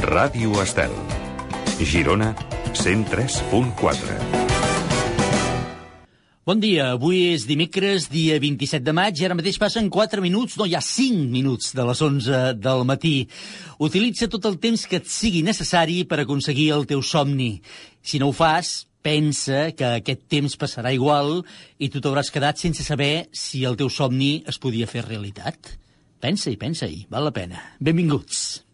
Ràdio Estel. Girona, 103.4. Bon dia, avui és dimecres, dia 27 de maig, i ara mateix passen 4 minuts, no, hi ha 5 minuts de les 11 del matí. Utilitza tot el temps que et sigui necessari per aconseguir el teu somni. Si no ho fas, pensa que aquest temps passarà igual i tu t'hauràs quedat sense saber si el teu somni es podia fer realitat. Pensa-hi, pensa-hi, val la pena. Benvinguts.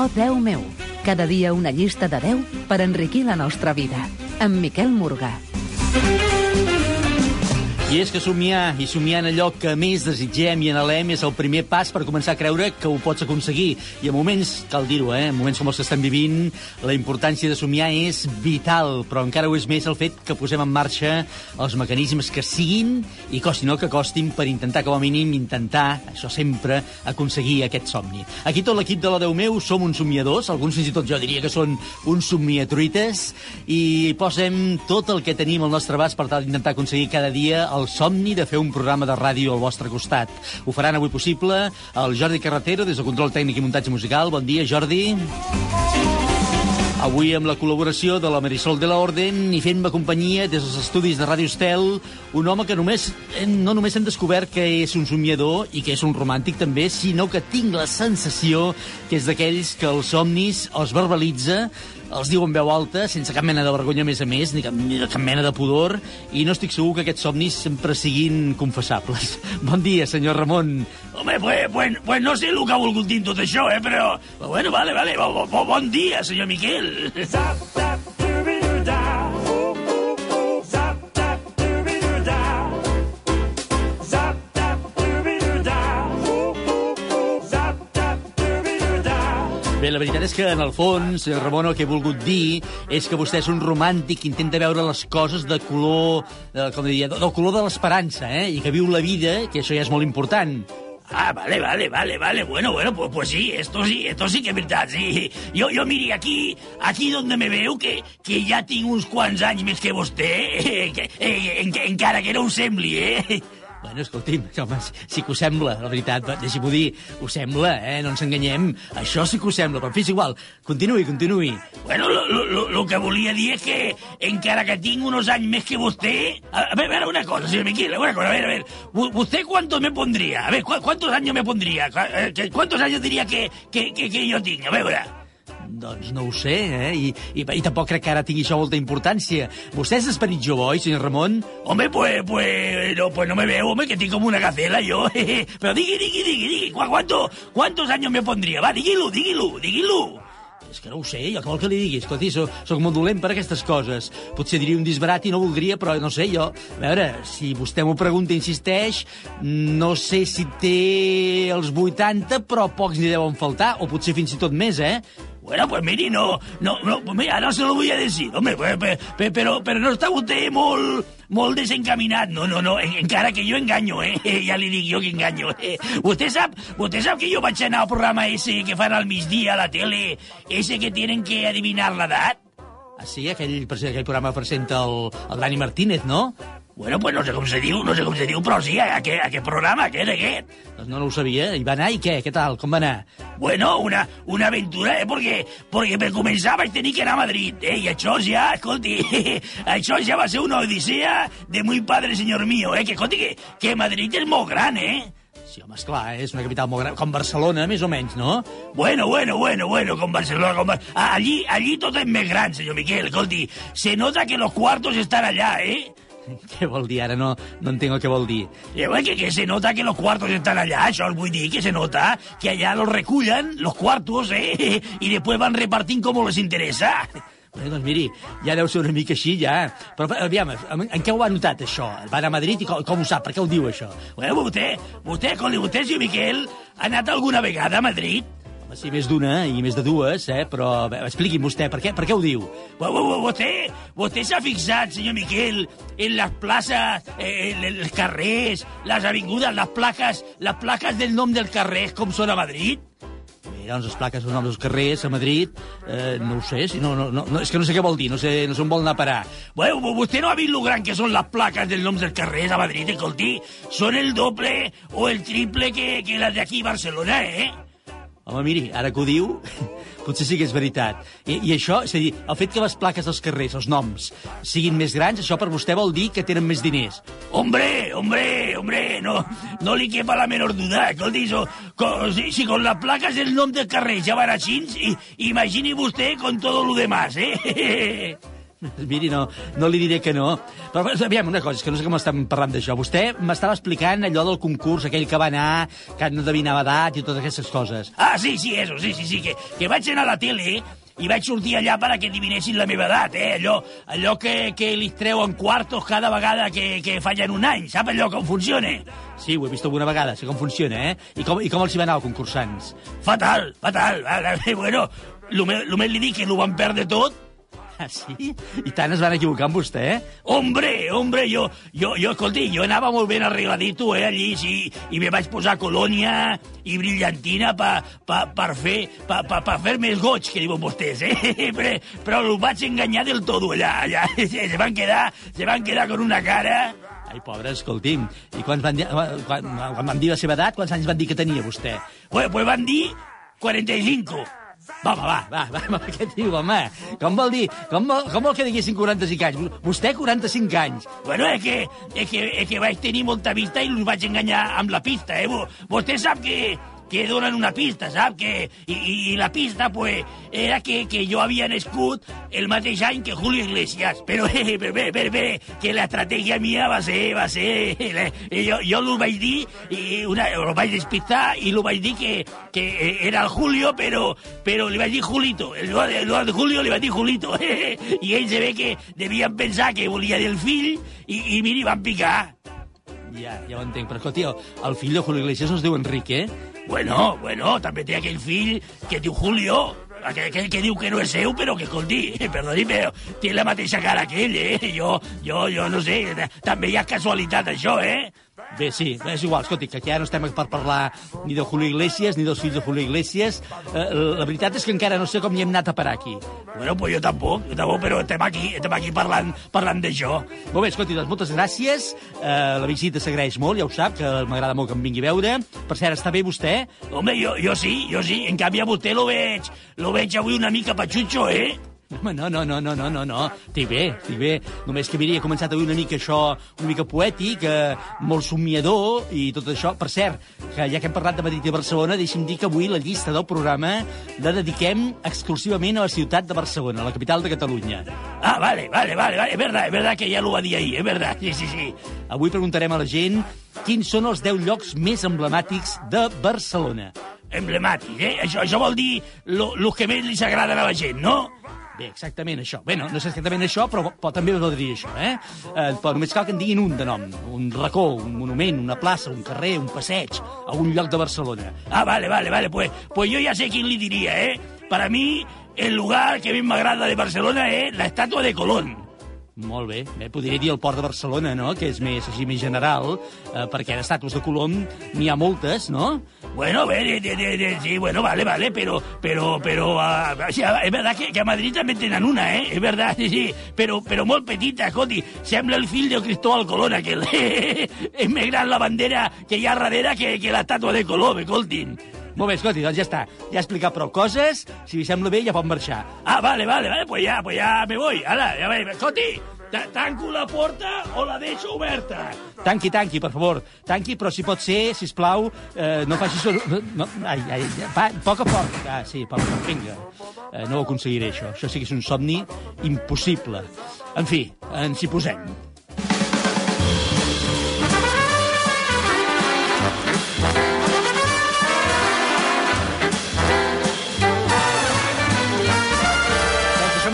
Oh, Déu meu, cada dia una llista de 10 per enriquir la nostra vida. Amb Miquel Morgà. I és que somiar i somiar en allò que més desitgem i anhelem és el primer pas per començar a creure que ho pots aconseguir. I en moments, cal dir-ho, eh, en moments com els que estem vivint, la importància de somiar és vital, però encara ho és més el fet que posem en marxa els mecanismes que siguin i costin el que costin per intentar, com a mínim, intentar, això sempre, aconseguir aquest somni. Aquí tot l'equip de la Déu meu som uns somiadors, alguns fins i tot jo diria que són uns somiatruites, i posem tot el que tenim al nostre abast per tal d'intentar aconseguir cada dia el somni de fer un programa de ràdio al vostre costat. Ho faran avui possible el Jordi Carretero, des del Control Tècnic i Muntatge Musical. Bon dia, Jordi. Avui amb la col·laboració de la Marisol de la Orden i fent-me companyia des dels estudis de Ràdio Estel, un home que només, eh, no només hem descobert que és un somiador i que és un romàntic també, sinó que tinc la sensació que és d'aquells que els somnis els verbalitza els diu en veu alta, sense cap mena de vergonya a més a més, ni cap, ni cap mena de pudor, i no estic segur que aquests somnis sempre siguin confessables. Bon dia, senyor Ramon. Home, pues, pues, pues no sé el que ha volgut dir tot això, eh, però... bueno, vale, vale, bo, bo, bon dia, senyor Miquel. Zap, La veritat és que, en el fons, senyor Ramon, el que he volgut dir és que vostè és un romàntic que intenta veure les coses de color, eh, com diria, del color de l'esperança, eh? I que viu la vida, que això ja és molt important. Ah, vale, vale, vale, vale. Bueno, bueno, pues, pues sí, esto sí, esto sí que es verdad, sí. Jo, jo miri, aquí, aquí donde me veu, que, que ja tinc uns quants anys més que vostè, eh, que, eh, en, encara que no ho sembli, eh? Bueno, escolti'm, home, sí que ho sembla, la veritat, deixi-m'ho dir, ho sembla, eh? No ens enganyem, això sí que ho sembla, però en igual, continuï, continuï. Bueno, lo, lo, lo que volia dir és que, encara que tinc unos anys més que vostè... A, a veure, una cosa, señor Miquel, una cosa, a ver, a ver, ¿usted cuánto me pondría? A ver, ¿cuántos años me pondría? Eh, ¿Cuántos años diría que, que, que, que yo tinc? A veure... Doncs no ho sé, eh? I, i, i tampoc crec que ara tingui això molta importància. Vostè és esperit jove, oi, senyor Ramon? Home, pues, pues, no, pues no me veo, home, que tinc com una gacela, jo. Però digui, digui, digui, digui, ¿cuánto, ¿cuántos años me pondría? Va, digui-lo, digui-lo, digui-lo. És que no ho sé, jo què vol que li digui? Escolti, soc, soc molt dolent per aquestes coses. Potser diria un disbarat i no voldria, però no sé, jo... A veure, si vostè m'ho pregunta i insisteix, no sé si té els 80, però pocs n'hi deuen faltar, o potser fins i tot més, eh? Bueno, pues mire, no, no, no, mira, no se lo voy a decir, hombre, pues, pues, pues, pero, pero no està vostè molt, molt desencaminat, no, no, no, encara que jo enganyo, eh, ja li dic jo que enganyo, eh. Vostè sap, vostè sap que jo vaig anar al programa ese que fan al migdia a la tele, ese que tienen que adivinar l'edat? Ah, sí, aquell, aquell programa presenta el, el Dani Martínez, no? Bueno, pues no sé com se diu, no sé com se diu, però sí, aquest, aquest programa, aquest, aquest. Doncs no, no ho sabia. I va anar i què? Què tal? Com va anar? Bueno, una, una aventura, eh? Perquè, perquè per començar vaig tenir que anar a Madrid, eh? I això ja, escolti, això ja va ser una odissea de muy padre señor mío, eh? Que, escolti, que, que Madrid és molt gran, eh? Sí, home, esclar, eh? és una capital molt gran, com Barcelona, més o menys, no? Bueno, bueno, bueno, bueno, com Barcelona, com. Allí, allí tot és més gran, senyor Miquel, escolti. Se nota que los cuartos están allá, eh? Què vol dir? Ara no, no entenc el que vol dir. Eh, que, que se nota que los cuartos están allá, això us vull dir, que se nota que allá los recullen, los cuartos, eh, i després van repartint com les interessa. Bé, doncs miri, ja deu ser una mica així, ja. Però, aviam, en, en què ho ha notat, això? Va anar a Madrid i com, com ho sap? Per què ho diu, això? Bueno, vostè, vostè, com li vostè, senyor Miquel, ha anat alguna vegada a Madrid? Sí, més d'una i més de dues, eh? Però expliqui'm vostè, per què, per què ho diu? Vostè, vostè s'ha fixat, senyor Miquel, en les places, eh, en els carrers, les avingudes, les plaques, les plaques del nom del carrer, com són a Madrid? llavors les plaques els noms carrers a Madrid, eh, no ho sé, si no, no, no, no, és que no sé què vol dir, no sé, no sé on vol anar a parar. Bueno, vostè no ha vist lo gran que són les plaques dels noms dels carrers a Madrid, escolti? Són el doble o el triple que, que les d'aquí a Barcelona, eh? Home, miri, ara que ho diu, potser sí que és veritat. I, I això, és a dir, el fet que les plaques dels carrers, els noms, siguin més grans, això per vostè vol dir que tenen més diners. Hombre, hombre, hombre, no, no li quepa la menor duda. Escolti, so, con, si, si con las placas el nom del carrer ja van així, i, imagini vostè con todo lo demás, eh? Miri, no, no li diré que no. Però aviam, una cosa, és que no sé com estem parlant d'això. Vostè m'estava explicant allò del concurs, aquell que va anar, que no endevinava edat i totes aquestes coses. Ah, sí, sí, eso, sí, sí, sí, que, que vaig anar a la tele i vaig sortir allà per a que adivinessin la meva edat, eh? Allò, allò que, que li treuen quartos cada vegada que, que fallen un any, sap allò com funciona? Sí, ho he vist alguna vegada, sé com funciona, eh? I com, i com els hi va anar als concursants? Fatal, fatal. Bueno, només li dic que l'ho van perdre tot, Ah, sí? I tant es van equivocar amb vostè, eh? Hombre, hombre, jo, jo, jo, escolti, jo anava molt ben arregladito, eh, allí, sí, i me vaig posar colònia i brillantina pa, pa, per fer, pa, pa, pa fer més goig, que diuen vostès, eh? Però, però el vaig enganyar del tot allà, allà. Se van quedar, se van quedar con una cara... Ai, pobre, escolti'm, i quan van, quan, quan van dir la seva edat, quants anys van dir que tenia vostè? Pues, pues van dir 45. Va, va, va, va, va, què diu, home? Com vol dir? Com vol, com vol que diguessin 45 anys? Vostè 45 anys. Bueno, és que, és que, és que vaig tenir molta vista i us vaig enganyar amb la pista, eh? Vostè sap que, que donen una pista, sap? Que, i, i la pista, pues, era que, que jo havia nascut el mateix any que Julio Iglesias. Però, eh, però, bé, bé, bé, que l'estratègia mia va ser, va ser... Eh, jo, jo l'ho vaig dir, i una, ho vaig despistar, i l'ho vaig dir que, que era el Julio, però, però li vaig dir Julito. El, el, el Julio li vaig dir Julito. Eh, I ells se ve que devien pensar que volia del fill, i, i miri, van picar. Ja, ja ho entenc. Però, escolti, el, el fill de Julio Iglesias no es diu Enrique, eh? Bueno, bueno, també té aquell fill que diu Julio, aquell, que diu que no és seu, però que, escolti, perdoni, però té la mateixa cara que ell, eh? Jo, jo, jo no sé, també hi ha casualitat, eh? Bé, sí, és igual, escolti, que ja no estem per parlar ni de Julio Iglesias ni dels fills de Julio Iglesias. Eh, la veritat és que encara no sé com hi hem anat a parar aquí. Bueno, pues jo tampoc, jo tampoc, però estem aquí, estem aquí parlant, parlant d'això. Molt bé, escolti, doncs moltes gràcies. Eh, la visita s'agraeix molt, ja ho sap, que m'agrada molt que em vingui a veure. Per cert, està bé vostè? Home, jo, jo sí, jo sí. En canvi, a vostè lo veig, lo veig avui una mica patxutxo, eh? Home, no, no, no, no, no, no, no. Estic bé, estic bé. Només que, mira, he començat avui una mica això, una mica poètic, eh, molt somiador i tot això. Per cert, que ja que hem parlat de Madrid i Barcelona, deixi'm dir que avui la llista del programa la dediquem exclusivament a la ciutat de Barcelona, la capital de Catalunya. Ah, vale, vale, vale, vale. és verdad, és verdad que ja l'ho va dir ahir, és verdad, sí, sí, sí. Avui preguntarem a la gent quins són els 10 llocs més emblemàtics de Barcelona. Emblemàtic, eh? Això, això vol dir lo, lo que més li agraden a la gent, no? Bé, exactament això. Bé, no, no és exactament això, però, però també vol dir això, eh? eh? Però només cal que en diguin un de nom. Un racó, un monument, una plaça, un carrer, un passeig, algun lloc de Barcelona. Ah, vale, vale, vale. Pues, pues yo ya sé quién le diría, ¿eh? Para mí, el lugar que més m'agrada de Barcelona és la estàtua de Colón. Molt bé. bé. Podria dir el Port de Barcelona, no?, que és més, així, més general, eh, perquè d'estàtues de Colom n'hi ha moltes, no? Bueno, bé, de, de, de, sí, bueno, vale, vale, pero, pero, pero, uh, o sea, es verdad que, que a Madrid també tenen una, eh? És verdad, sí, sí, però, però molt petita, escolti, sembla el fill de Cristóbal Colón, aquel. és més gran la bandera que hi ha darrere que, que l'estàtua de Colom, escoltin. Molt bé, escolti, doncs ja està. Ja he explicat prou coses. Si li sembla bé, ja pot marxar. Ah, vale, vale, vale, pues ya, pues ya me voy. Ala, ja veig. Escolti, tanco la porta o la deixo oberta? Tanqui, tanqui, per favor. Tanqui, però si pot ser, si plau, eh, no faci soroll... No, ai, ai, va, poc a poc. Ah, sí, poc a poc, vinga. Eh, no ho aconseguiré, això. Això sí que és un somni impossible. En fi, ens hi posem.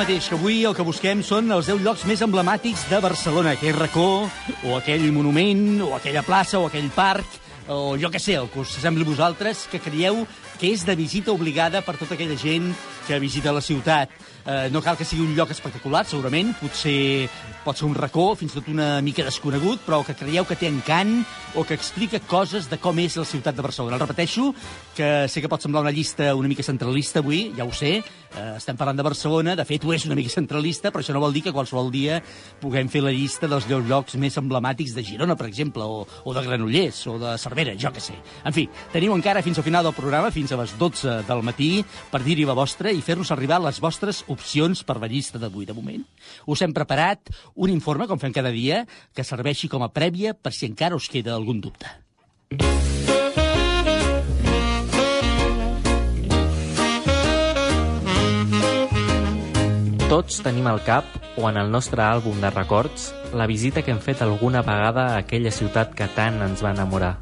Mateix, que avui el que busquem són els 10 llocs més emblemàtics de Barcelona, aquell racó, o aquell monument, o aquella plaça, o aquell parc, o jo que sé, el que us sembli a vosaltres, que creieu que és de visita obligada per tota aquella gent que visita la ciutat. Eh, no cal que sigui un lloc espectacular, segurament, potser pot ser un racó, fins i tot una mica desconegut, però que creieu que té encant o que explica coses de com és la ciutat de Barcelona. El repeteixo, que sé que pot semblar una llista una mica centralista avui, ja ho sé, eh, estem parlant de Barcelona, de fet ho és una mica centralista, però això no vol dir que qualsevol dia puguem fer la llista dels llocs més emblemàtics de Girona, per exemple, o, o de Granollers, o de Cervera, jo que sé. En fi, teniu encara fins al final del programa, fins a les 12 del matí, per dir-hi la vostra i fer-nos arribar les vostres opcions per la llista d'avui. De moment, us hem preparat un informe, com fem cada dia, que serveixi com a prèvia per si encara us queda algun dubte. Tots tenim al cap, o en el nostre àlbum de records, la visita que hem fet alguna vegada a aquella ciutat que tant ens va enamorar.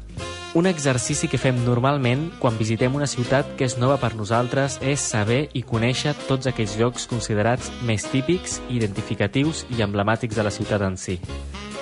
Un exercici que fem normalment quan visitem una ciutat que és nova per nosaltres és saber i conèixer tots aquells llocs considerats més típics, identificatius i emblemàtics de la ciutat en si.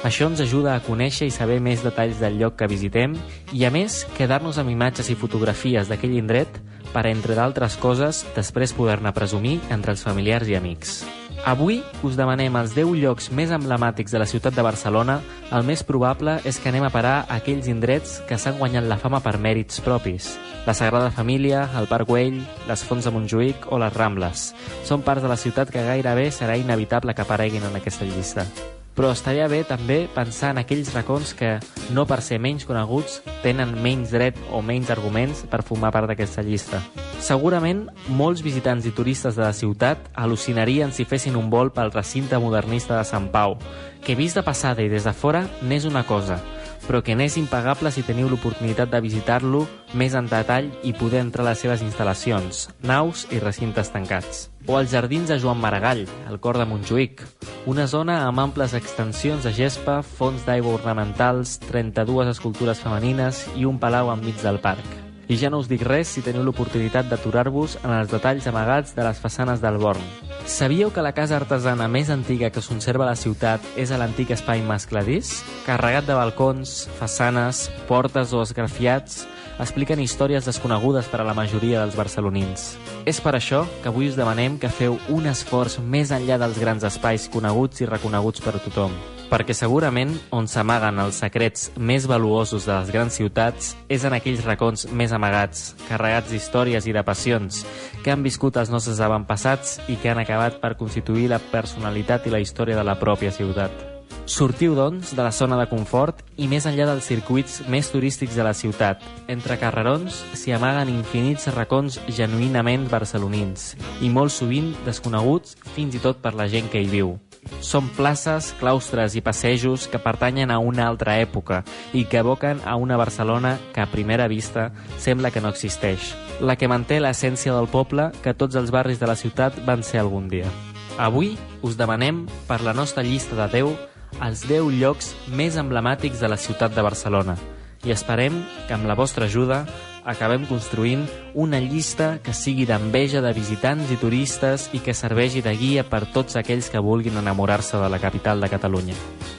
Això ens ajuda a conèixer i saber més detalls del lloc que visitem i, a més, quedar-nos amb imatges i fotografies d'aquell indret per, entre d'altres coses, després poder-ne presumir entre els familiars i amics. Avui us demanem els 10 llocs més emblemàtics de la ciutat de Barcelona. El més probable és que anem a parar a aquells indrets que s'han guanyat la fama per mèrits propis. La Sagrada Família, el Parc Güell, les Fonts de Montjuïc o les Rambles. Són parts de la ciutat que gairebé serà inevitable que apareguin en aquesta llista però estaria bé també pensar en aquells racons que, no per ser menys coneguts, tenen menys dret o menys arguments per formar part d'aquesta llista. Segurament, molts visitants i turistes de la ciutat al·lucinarien si fessin un vol pel recinte modernista de Sant Pau, que vist de passada i des de fora n'és una cosa, però que n'és impagable si teniu l'oportunitat de visitar-lo més en detall i poder entrar a les seves instal·lacions, naus i recintes tancats. O els jardins de Joan Maragall, al cor de Montjuïc, una zona amb amples extensions de gespa, fons d'aigua ornamentals, 32 escultures femenines i un palau enmig del parc. I ja no us dic res si teniu l'oportunitat d'aturar-vos en els detalls amagats de les façanes del Born. Sabíeu que la casa artesana més antiga que es conserva a la ciutat és a l'antic espai Mascladís? Carregat de balcons, façanes, portes o esgrafiats, expliquen històries desconegudes per a la majoria dels barcelonins. És per això que avui us demanem que feu un esforç més enllà dels grans espais coneguts i reconeguts per tothom. Perquè segurament on s'amaguen els secrets més valuosos de les grans ciutats és en aquells racons més amagats, carregats d'històries i de passions, que han viscut els nostres avantpassats i que han acabat per constituir la personalitat i la història de la pròpia ciutat. Sortiu, doncs, de la zona de confort i més enllà dels circuits més turístics de la ciutat. Entre carrerons s'hi amaguen infinits racons genuïnament barcelonins i molt sovint desconeguts fins i tot per la gent que hi viu. Són places, claustres i passejos que pertanyen a una altra època i que evoquen a una Barcelona que a primera vista sembla que no existeix. La que manté l'essència del poble que tots els barris de la ciutat van ser algun dia. Avui us demanem, per la nostra llista de 10, els 10 llocs més emblemàtics de la ciutat de Barcelona i esperem que amb la vostra ajuda acabem construint una llista que sigui d'enveja de visitants i turistes i que serveixi de guia per tots aquells que vulguin enamorar-se de la capital de Catalunya.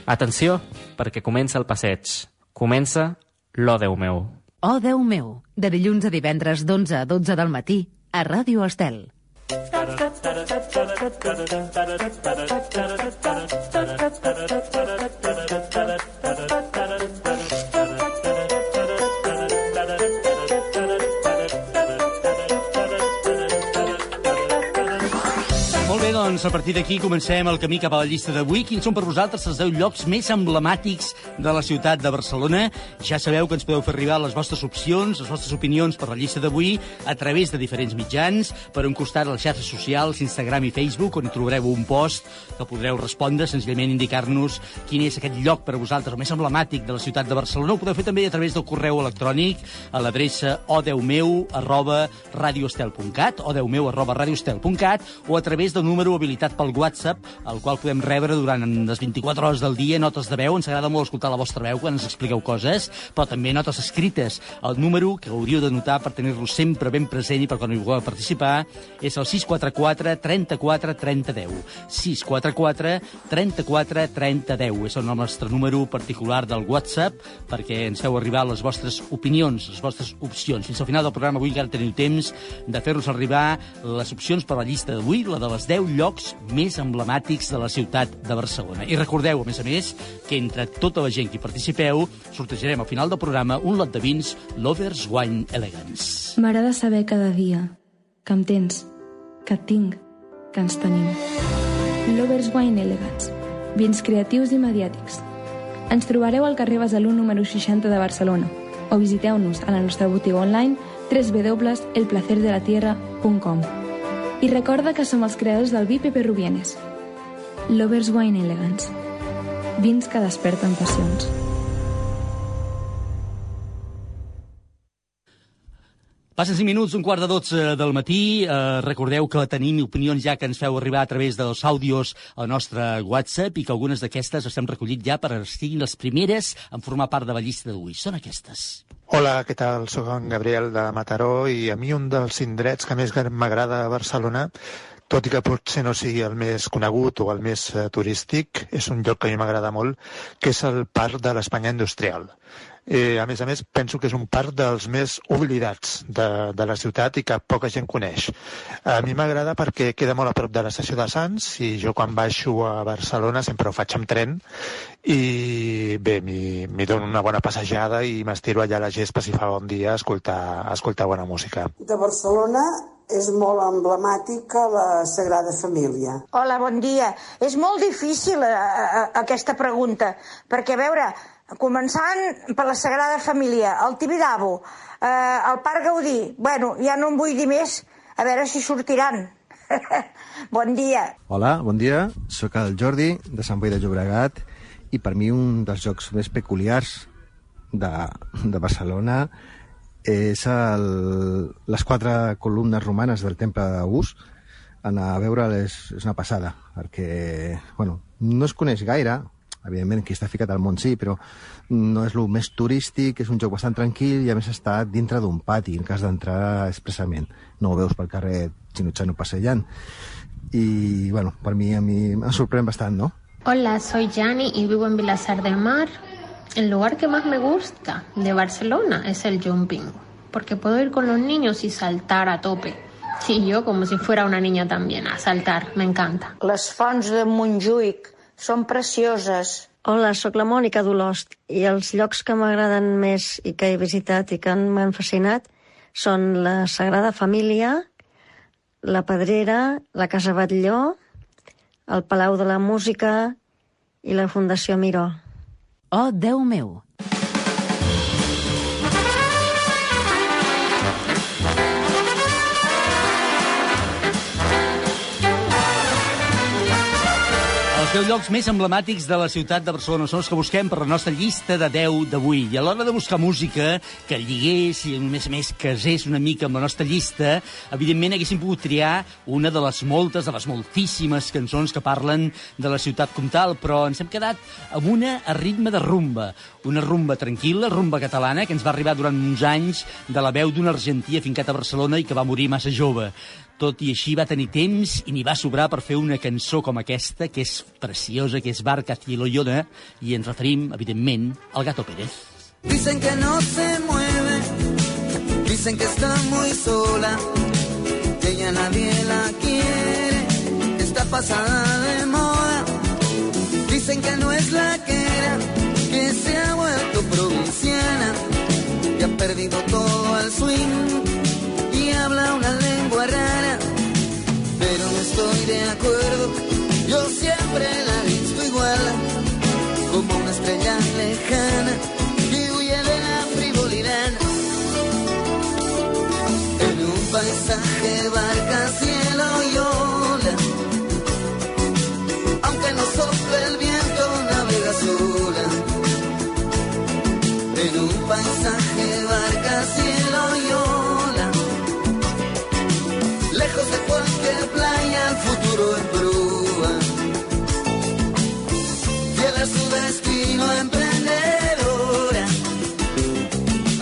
Atenció, perquè comença el passeig. Comença l'O Déu meu. Oh, Déu meu, de dilluns a divendres d'11 a 12 del matí a Ràdio Estel. Molt bé, doncs, a partir d'aquí comencem el camí cap a la llista d'avui. Quins són per vosaltres els 10 llocs més emblemàtics de la ciutat de Barcelona? Ja sabeu que ens podeu fer arribar les vostres opcions, les vostres opinions per la llista d'avui a través de diferents mitjans. Per un costat, les xarxes socials, Instagram i Facebook, on trobareu un post que podreu respondre, senzillament indicar-nos quin és aquest lloc per a vosaltres, el més emblemàtic de la ciutat de Barcelona. Ho podeu fer també a través del correu electrònic a l'adreça odeumeu arroba radioestel.cat o a través d'un número habilitat pel WhatsApp, el qual podem rebre durant les 24 hores del dia notes de veu. Ens agrada molt escoltar la vostra veu quan ens expliqueu coses, però també notes escrites. El número que hauríeu de notar per tenir-lo sempre ben present i per quan hi vulgueu participar és el 644 34 30 10. 644 34 30 10. És el nostre número particular del WhatsApp perquè ens feu arribar les vostres opinions, les vostres opcions. Fins al final del programa avui encara teniu temps de fer-nos arribar les opcions per la llista d'avui, la de les 10 llocs més emblemàtics de la ciutat de Barcelona. I recordeu, a més a més, que entre tota la gent que participeu sortejarem al final del programa un lot de vins Lovers Wine Elegance. M'agrada saber cada dia que em tens, que et tinc, que ens tenim. Lovers Wine Elegance. Vins creatius i mediàtics. Ens trobareu al carrer Besalú número 60 de Barcelona o visiteu-nos a la nostra botiga online www.elplacerdelatierra.com I recorda que som els creadors del vi Pepe Rubienes. Lovers Wine Elegance. Vins que desperten passions. Passen 5 minuts, un quart de 12 del matí. Eh, recordeu que tenim opinions ja que ens feu arribar a través dels àudios al nostre WhatsApp i que algunes d'aquestes les hem recollit ja per siguin les primeres en formar part de la llista d'avui. Són aquestes. Hola, què tal? Soc en Gabriel de Mataró i a mi un dels indrets que més m'agrada a Barcelona tot i que potser no sigui el més conegut o el més eh, turístic, és un lloc que a mi m'agrada molt, que és el Parc de l'Espanya Industrial. Eh, a més a més, penso que és un parc dels més oblidats de, de la ciutat i que poca gent coneix. A mi m'agrada perquè queda molt a prop de l'estació de Sants i jo quan baixo a Barcelona sempre ho faig amb tren i bé, m'hi dono una bona passejada i m'estiro allà a la gespa si fa bon dia a escoltar, a escoltar bona música. De Barcelona és molt emblemàtica la Sagrada Família. Hola, bon dia. És molt difícil a, a, aquesta pregunta, perquè, a veure, començant per la Sagrada Família, el Tibidabo, eh, el Parc Gaudí, bueno, ja no en vull dir més, a veure si sortiran. bon dia. Hola, bon dia. Soc el Jordi, de Sant Boi de Llobregat, i per mi un dels jocs més peculiars de, de Barcelona és el, les quatre columnes romanes del temple d'August. Anar a veure és, és una passada, perquè bueno, no es coneix gaire, evidentment qui està ficat al món sí, però no és el més turístic, és un joc bastant tranquil i a més està dintre d'un pati en cas d'entrar expressament. No ho veus pel carrer xinutxano passejant. I, bueno, per mi, a mi em sorprèn bastant, ¿no? Hola, soy Jani y vivo en Vilasar del Mar. El lugar que más me gusta de Barcelona es el jumping, porque puedo ir con los niños y saltar a tope. Sí, yo como si fuera una niña también, a saltar, me encanta. Les fonts de Montjuïc són precioses. Hola, sóc la Mònica d'Olost i els llocs que m'agraden més i que he visitat i que m'han fascinat són la Sagrada Família, la Pedrera, la Casa Batlló, el Palau de la Música i la Fundació Miró. Oh, Déu meu! 10 llocs més emblemàtics de la ciutat de Barcelona són els que busquem per la nostra llista de 10 d'avui. I a l'hora de buscar música que lligués i, a més a més, casés una mica amb la nostra llista, evidentment haguéssim pogut triar una de les moltes, de les moltíssimes cançons que parlen de la ciutat comtal, però ens hem quedat amb una a ritme de rumba. Una rumba tranquil·la, rumba catalana, que ens va arribar durant uns anys de la veu d'un argentí afincat a Barcelona i que va morir massa jove. Tot i així va tenir temps i n'hi va sobrar per fer una cançó com aquesta, que és preciosa, que és Barca Cielo Llona, i ens referim, evidentment, al Gato Pérez. Dicen que no se mueve, dicen que está muy sola, que ella nadie la quiere, está pasada de moda. Dicen que no es la que era, que se ha vuelto provinciana, que ha perdido todo al swing y habla una rara, pero no estoy de acuerdo. Yo siempre la he visto igual, como una estrella lejana que huye de la frivolidad. En un paisaje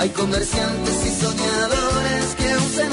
Hay comerciantes y soñadores que aún se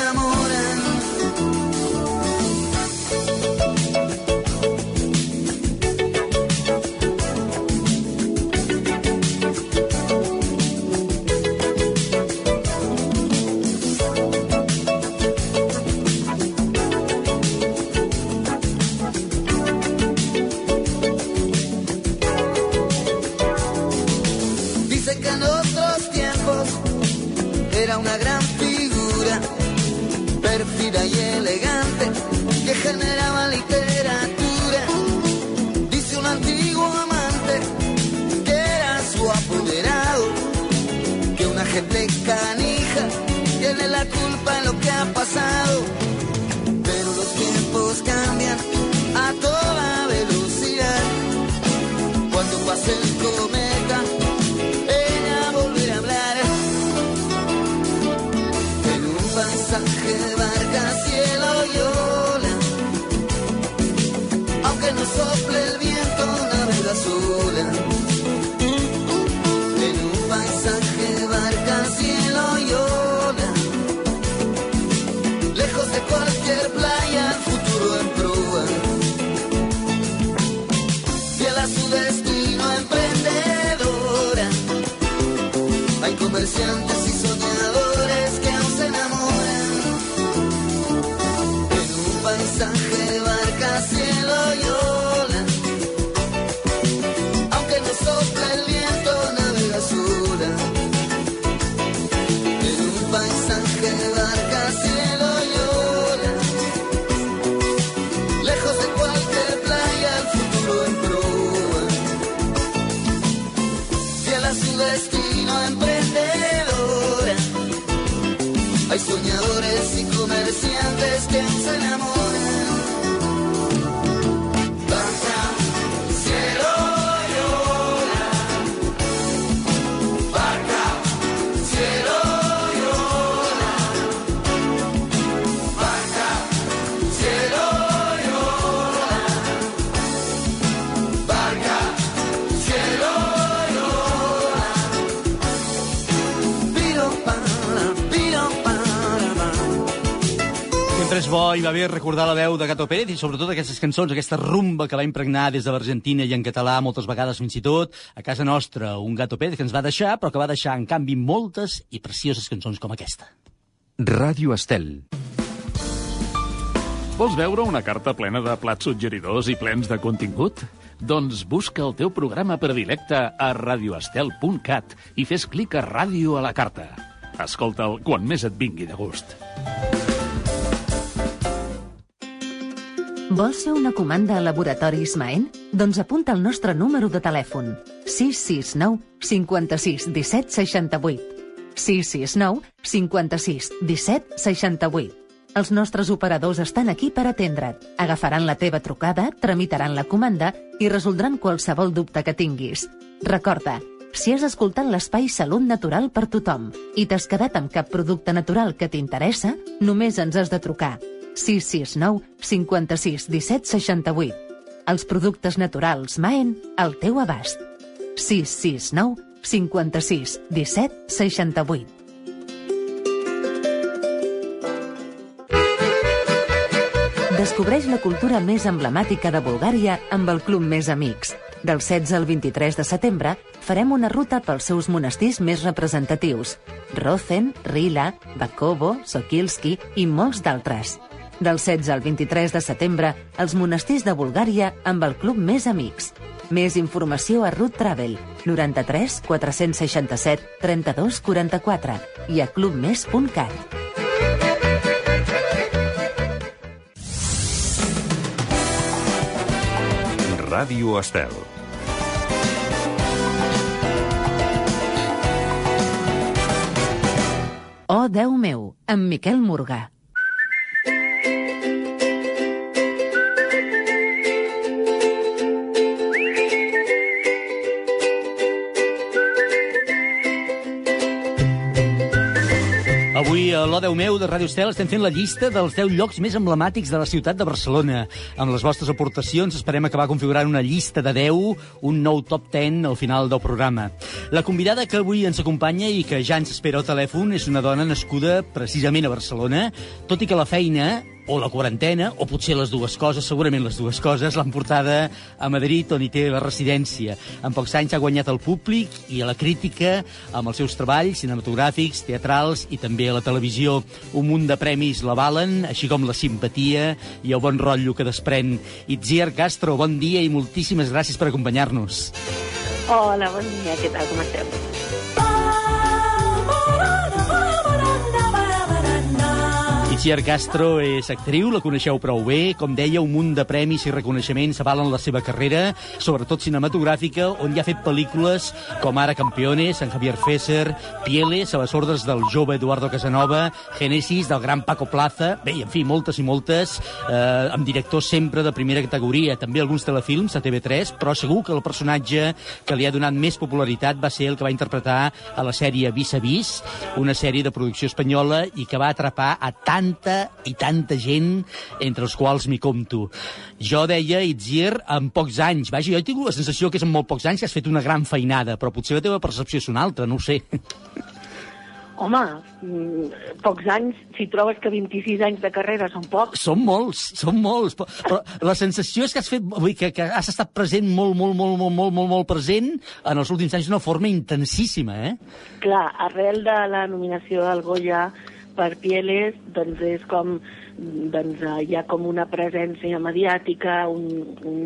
En un paisaje barca, cielo y. Lejos de cualquier playa, el futuro en proa. Fiel a su destino emprendedora. Hay comerciantes Sempre és bo i va bé recordar la veu de Gato Pérez i sobretot aquestes cançons, aquesta rumba que va impregnar des de l'Argentina i en català moltes vegades fins i tot a casa nostra, un Gato Pérez que ens va deixar, però que va deixar en canvi moltes i precioses cançons com aquesta. Ràdio Estel. Vols veure una carta plena de plats suggeridors i plens de contingut? Doncs busca el teu programa predilecte a radioestel.cat i fes clic a Ràdio a la carta. Escolta'l quan més et vingui de gust. Vols fer una comanda a Laboratoris Maen? Doncs apunta el nostre número de telèfon. 669 56 17 68. 669 56 17 68. Els nostres operadors estan aquí per atendre't. Agafaran la teva trucada, tramitaran la comanda i resoldran qualsevol dubte que tinguis. Recorda, si has escoltat l'espai Salut Natural per tothom i t'has quedat amb cap producte natural que t'interessa, només ens has de trucar 669 56 17 68. Els productes naturals Maen al teu abast. 669 56 17 68. Descobreix la cultura més emblemàtica de Bulgària amb el Club Més Amics. Del 16 al 23 de setembre farem una ruta pels seus monestirs més representatius. Rozen, Rila, Bakovo, Sokilski i molts d'altres. Del 16 al 23 de setembre, els monestirs de Bulgària amb el Club Més Amics. Més informació a Root Travel, 93 467 32 44 i a clubmes.cat. Ràdio Estel. Oh, Déu meu, amb Miquel Morgà. Avui a l'O Déu meu de Ràdio Estel estem fent la llista dels 10 llocs més emblemàtics de la ciutat de Barcelona. Amb les vostres aportacions esperem acabar configurant una llista de 10, un nou top 10 al final del programa. La convidada que avui ens acompanya i que ja ens espera al telèfon és una dona nascuda precisament a Barcelona, tot i que la feina o la quarantena, o potser les dues coses, segurament les dues coses, l'han portada a Madrid, on hi té la residència. En pocs anys ha guanyat el públic i a la crítica amb els seus treballs cinematogràfics, teatrals i també a la televisió. Un munt de premis l'avalen, així com la simpatia i el bon rotllo que desprèn. Itziar Castro, bon dia i moltíssimes gràcies per acompanyar-nos. Hola, bon dia, què tal, com esteu? Itziar Castro és actriu, la coneixeu prou bé. Com deia, un munt de premis i reconeixements avalen la seva carrera, sobretot cinematogràfica, on ja ha fet pel·lícules com ara Campeones, en Javier Fesser, Pieles, a les ordres del jove Eduardo Casanova, Génesis, del gran Paco Plaza, bé, en fi, moltes i moltes, eh, amb directors sempre de primera categoria, també alguns telefilms a TV3, però segur que el personatge que li ha donat més popularitat va ser el que va interpretar a la sèrie Vis a Vis, una sèrie de producció espanyola i que va atrapar a tanta i tanta gent, entre els quals m'hi compto. Jo deia, Itziar, en pocs anys. Vaja, jo he tingut la sensació que és en molt pocs anys que has fet una gran feinada, però potser la teva percepció és una altra, no ho sé. Home, mm, pocs anys, si trobes que 26 anys de carrera són pocs... Són molts, són molts, però, però la sensació és que has fet, vull que, que has estat present molt, molt, molt, molt, molt, molt, molt present en els últims anys d'una forma intensíssima, eh? Clar, arrel de la nominació del Goya per Pieles, doncs és com doncs eh, hi ha com una presència mediàtica, un, un,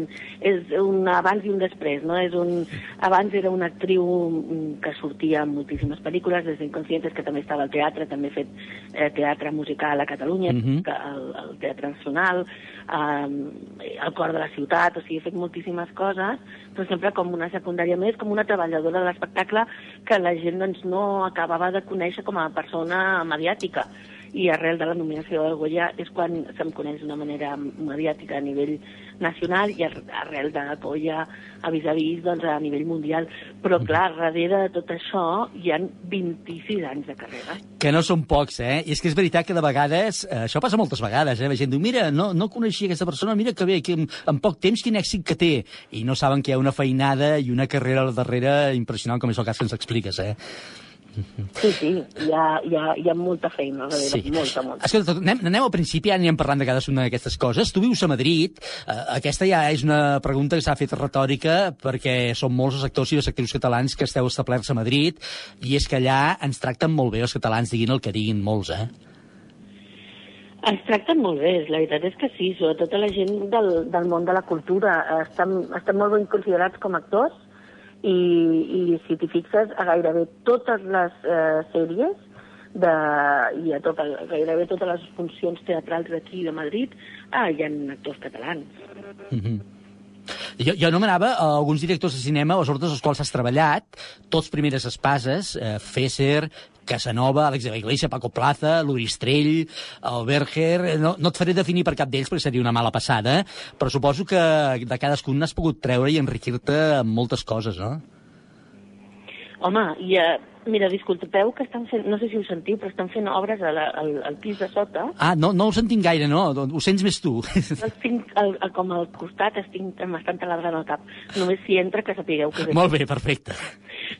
és un abans i un després, no? És un, abans era una actriu mm, que sortia en moltíssimes pel·lícules, des d'Inconscientes, que també estava al teatre, també ha fet eh, teatre musical a Catalunya, Mhm. que el, el Teatre Nacional, eh, el Cor de la Ciutat, o sigui, he fet moltíssimes coses, però sempre com una secundària més, com una treballadora de l'espectacle que la gent doncs, no acabava de conèixer com a persona mediàtica i arrel de la nominació del Goya és quan se'm coneix d'una manera mediàtica a nivell nacional i ar- arrel de Goya a vis a vis doncs, a nivell mundial. Però clar, darrere de tot això hi han 26 anys de carrera. Que no són pocs, eh? I és que és veritat que de vegades, eh, això passa moltes vegades, eh? La gent diu, mira, no, no coneixia aquesta persona, mira que bé, que en, en poc temps quin èxit que té. I no saben que hi ha una feinada i una carrera al darrere impressionant, com és el cas que ens expliques, eh? Sí, sí, hi ha, hi ha, hi ha molta feina darrere, Sí. molta, molta. Escolta, anem, anem al principi, ara anirem parlant de cadascuna d'aquestes coses. Tu vius a Madrid, eh, aquesta ja és una pregunta que s'ha fet retòrica, perquè són molts els actors i les actrius catalans que esteu establerts a Madrid, i és que allà ens tracten molt bé els catalans, diguin el que diguin molts, eh? Ens tracten molt bé, la veritat és que sí, sobretot a la gent del, del món de la cultura. Estan, estan molt ben considerats com a actors i, i si t'hi fixes, a gairebé totes les eh, sèries de, i a tot, a gairebé totes les funcions teatrals d'aquí de Madrid ah, hi ha actors catalans. Mhm. Jo, jo anomenava a alguns directors de cinema, als ordres dels quals has treballat, tots primeres espases, eh, Fesser, Casanova, Àlex de la Iglesia, Paco Plaza, l'Uristrell, el Berger... eh, No, no et faré definir per cap d'ells perquè seria una mala passada, però suposo que de cadascun n'has pogut treure i enriquir-te amb moltes coses, no? Home, i, eh, mira, disculpeu que estan fent, no sé si ho sentiu, però estan fent obres a la, al, al pis de sota. Ah, no, no ho sentim gaire, no? Ho sents més tu. Els tinc al, al, com al costat, estic, m'estan taladrant el cap. Només si entra que sapigueu que... Molt bé, perfecte.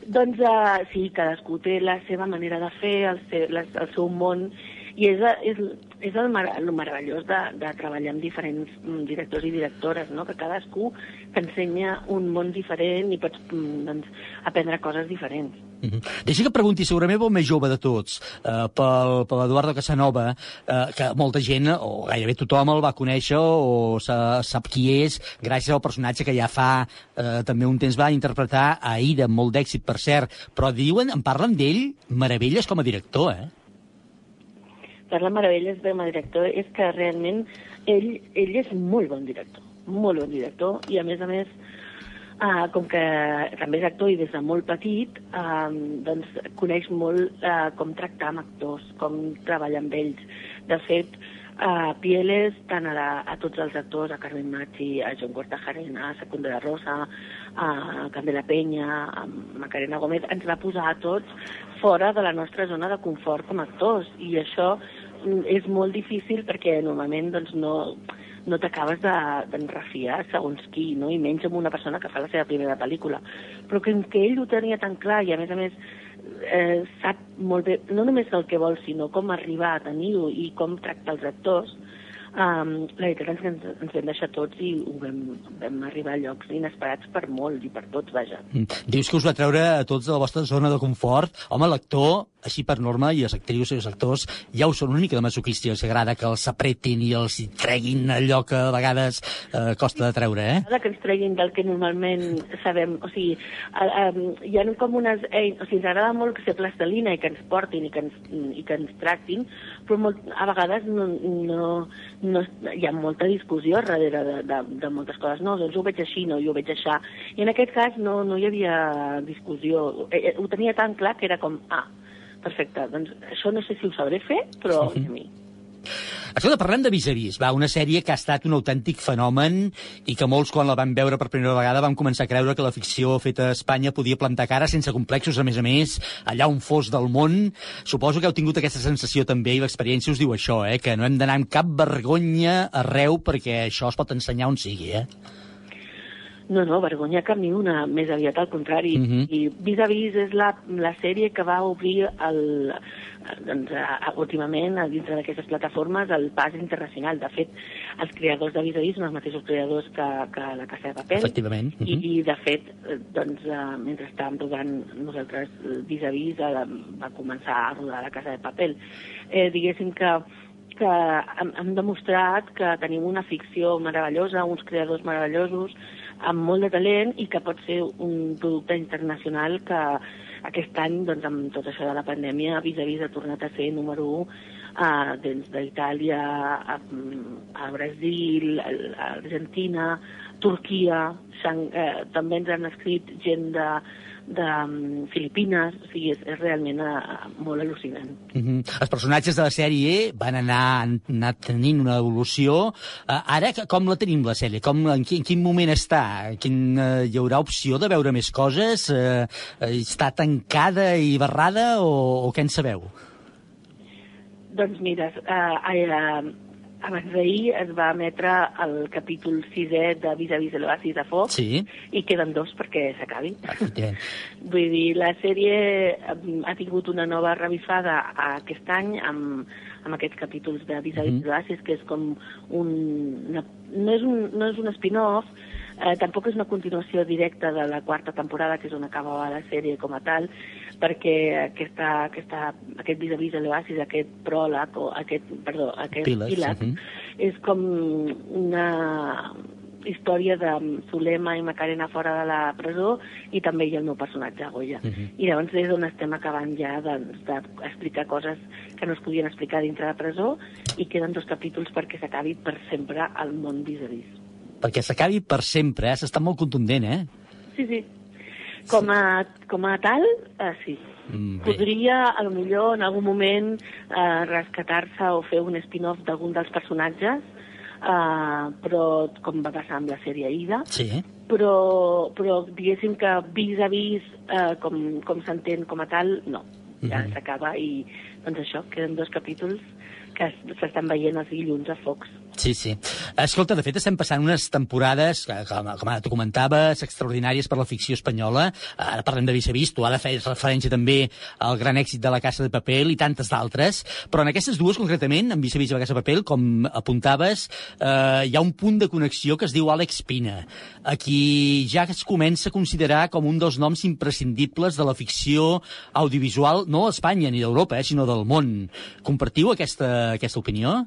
Doncs uh, sí, cadascú té la seva manera de fer, el, seu, la, el seu món, i és, és, és el, mar, el meravellós de, de treballar amb diferents mm, directors i directores, no? que cadascú t'ensenya un món diferent i pots mm, doncs, aprendre coses diferents. Mhm. Deixa que pregunti, segurament el més jove de tots, eh, pel, per l'Eduardo Casanova, eh, que molta gent, o gairebé tothom el va conèixer o sa, sap qui és, gràcies al personatge que ja fa eh, també un temps va interpretar a amb molt d'èxit, per cert, però diuen, en parlen d'ell meravelles com a director, eh? Per la meravelles de ma director és que realment ell, ell és molt bon director, molt bon director, i a més a més, uh, com que també és actor i des de molt petit, uh, doncs coneix molt uh, com tractar amb actors, com treballar amb ells. De fet, uh, pieles tant a, la, a tots els actors, a Carmen Machi, a John Cortajarena, a Secunda de Rosa, a Candela Penya, a Macarena Gómez, ens va posar a tots fora de la nostra zona de confort com a actors. I això és molt difícil perquè normalment doncs, no, no t'acabes d'enrafiar de, segons qui, no? i menys amb una persona que fa la seva primera pel·lícula. Però que, que ell ho tenia tan clar i a més a més eh, sap molt bé, no només el que vol, sinó com arribar a tenir-ho i com tractar els actors, Um, la veritat és que ens, ens vam deixar tots i ho vam, vam arribar a llocs inesperats per molts i per tots, vaja. Mm. Dius que us va treure a tots de la vostra zona de confort. Home, l'actor, així per norma, i els actrius i els actors ja ho són una mica de masoquisti, els agrada que els apretin i els treguin allò que a vegades eh, costa de treure, eh? Que ens treguin del que normalment sabem, o sigui, hi ha com unes eines, o sigui, ens agrada molt que ser plastelina i que ens portin i que ens, i que ens tractin, però molt, a vegades no, no, no, hi ha molta discussió darrere de, de, de moltes coses. No, doncs ho veig així, no, jo ho veig així. I en aquest cas no, no hi havia discussió. Eh, eh, ho tenia tan clar que era com, ah, perfecte, doncs això no sé si ho sabré fer, però Sí. a mi. Escolta, parlem de Vis a Vis, va, una sèrie que ha estat un autèntic fenomen i que molts, quan la van veure per primera vegada, van començar a creure que la ficció feta a Espanya podia plantar cara sense complexos, a més a més, allà on fos del món. Suposo que heu tingut aquesta sensació també i l'experiència us diu això, eh, que no hem d'anar amb cap vergonya arreu perquè això es pot ensenyar on sigui, eh? No, no, vergonya cap ni una, més aviat al contrari. Mhm. I Vis a Vis és la, la sèrie que va obrir el, doncs, a, a, últimament a dintre d'aquestes plataformes el pas internacional. De fet, els creadors de Vis a Vis són els mateixos creadors que, que la Casa de Papel. Efectivament. I, Mhm. I, de fet, eh, doncs, eh, mentre estàvem rodant nosaltres Vis a Vis, eh, va començar a rodar la Casa de Papel. Eh, diguéssim que que hem, hem demostrat que tenim una ficció meravellosa, uns creadors meravellosos, amb molt de talent i que pot ser un producte internacional que aquest any, doncs, amb tot això de la pandèmia, vis a vis ha tornat a ser número 1 uh, des d'Itàlia a, a Brasil, a Argentina, Turquia, Shang, eh, també ens han escrit gent de, de um, Filipines, o sigui, és, és realment uh, molt al·lucinant. Mm -hmm. Els personatges de la sèrie van anar, han anat tenint una evolució. Uh, ara, com la tenim, la sèrie? Com, en, quin, en quin moment està? Quin, uh, hi haurà opció de veure més coses? Uh, uh, està tancada i barrada o, o què en sabeu? Doncs mira, eh, eh, abans d'ahir es va emetre el capítol 6è de Vis a Vis de l'Oasis de Foc Sí. i queden dos perquè s'acabi. Vull dir, la sèrie eh, ha tingut una nova revifada aquest any amb, amb aquests capítols de Vis a Vis de l'Oasis, que és com un... Una, no és un, no és un spin-off, eh, tampoc és una continuació directa de la quarta temporada, que és on acabava la sèrie com a tal, perquè aquesta, aquesta, aquest vis a vis de l'Oasis, aquest pròleg, o aquest, perdó, aquest Piles, pilat, mhm. és com una història de Zulema i Macarena fora de la presó i també hi ha el meu personatge, Goya. Mhm. I llavors és on estem acabant ja doncs, d'explicar coses que no es podien explicar dintre de presó i queden dos capítols perquè s'acabi per sempre al món vis a vis. Perquè s'acabi per sempre, eh? S'està molt contundent, eh? Sí, sí. Com a, com a tal, eh, sí. Mm, bé. Podria, a lo millor, en algun moment, eh, rescatar-se o fer un spin-off d'algun dels personatges, eh, però com va passar amb la sèrie Ida, Sí. però, però diguéssim que vis a vis, eh, com, com s'entén com a tal, no. Ja Mhm. s'acaba i, doncs això, queden dos capítols que es- s'estan veient els dilluns a Fox. Sí, sí. Escolta, de fet, estem passant unes temporades, com, com ara tu comentaves, extraordinàries per la ficció espanyola. Ara parlem de Vis a Vis, tu ara feies referència també al gran èxit de La Casa de Papel i tantes d'altres, però en aquestes dues, concretament, en Vis a Vis i La Casa de Papel, com apuntaves, eh, hi ha un punt de connexió que es diu Àlex Pina, a qui ja es comença a considerar com un dels noms imprescindibles de la ficció audiovisual, no Espanya ni d'Europa, eh, sinó del món. Compartiu aquesta, aquesta opinió?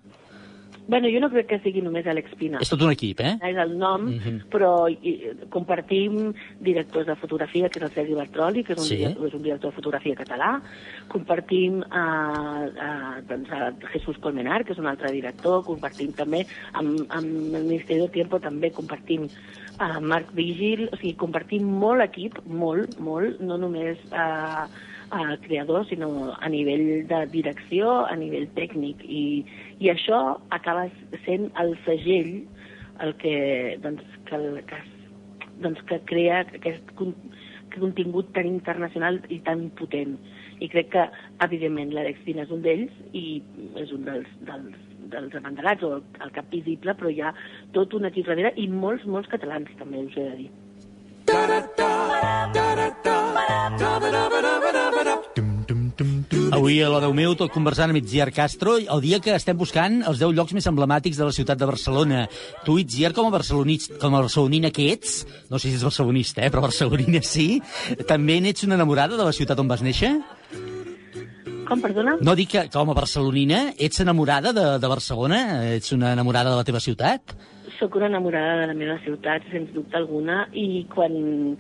Bueno, jo no crec que sigui només Alex Pina. És tot un equip, eh? és el nom, Mhm. però i, compartim directors de fotografia, que és el Sergi Bartroli, que és un, Sí. director, és un director de fotografia català, compartim eh, eh, doncs, a Jesús Colmenar, que és un altre director, compartim també amb, amb el Ministeri del Tiempo, també compartim a Marc Vigil, o sigui, compartim molt equip, molt, molt, no només eh, eh, creador, sinó a nivell de direcció, a nivell tècnic. I, i això acaba sent el segell el que, doncs, que, que, doncs, que crea aquest con- contingut tan internacional i tan potent. I crec que, evidentment, l'Àlex és un d'ells i és un dels, dels, dels abanderats o el, el cap visible, però hi ha tot un equip darrere i molts, molts catalans també, us he de dir. Avui a l'Odeu meu, tot conversant amb Itziar Castro, el dia que estem buscant els 10 llocs més emblemàtics de la ciutat de Barcelona. Tu, Itziar, com a, barcelonista, com a barcelonina que ets, no sé si ets barcelonista, eh, però barcelonina sí, també n'ets una enamorada de la ciutat on vas néixer? Com, perdona? No dic que com a barcelonina ets enamorada de, de Barcelona? Ets una enamorada de la teva ciutat? Sóc una enamorada de la meva ciutat, sens dubte alguna, i quan,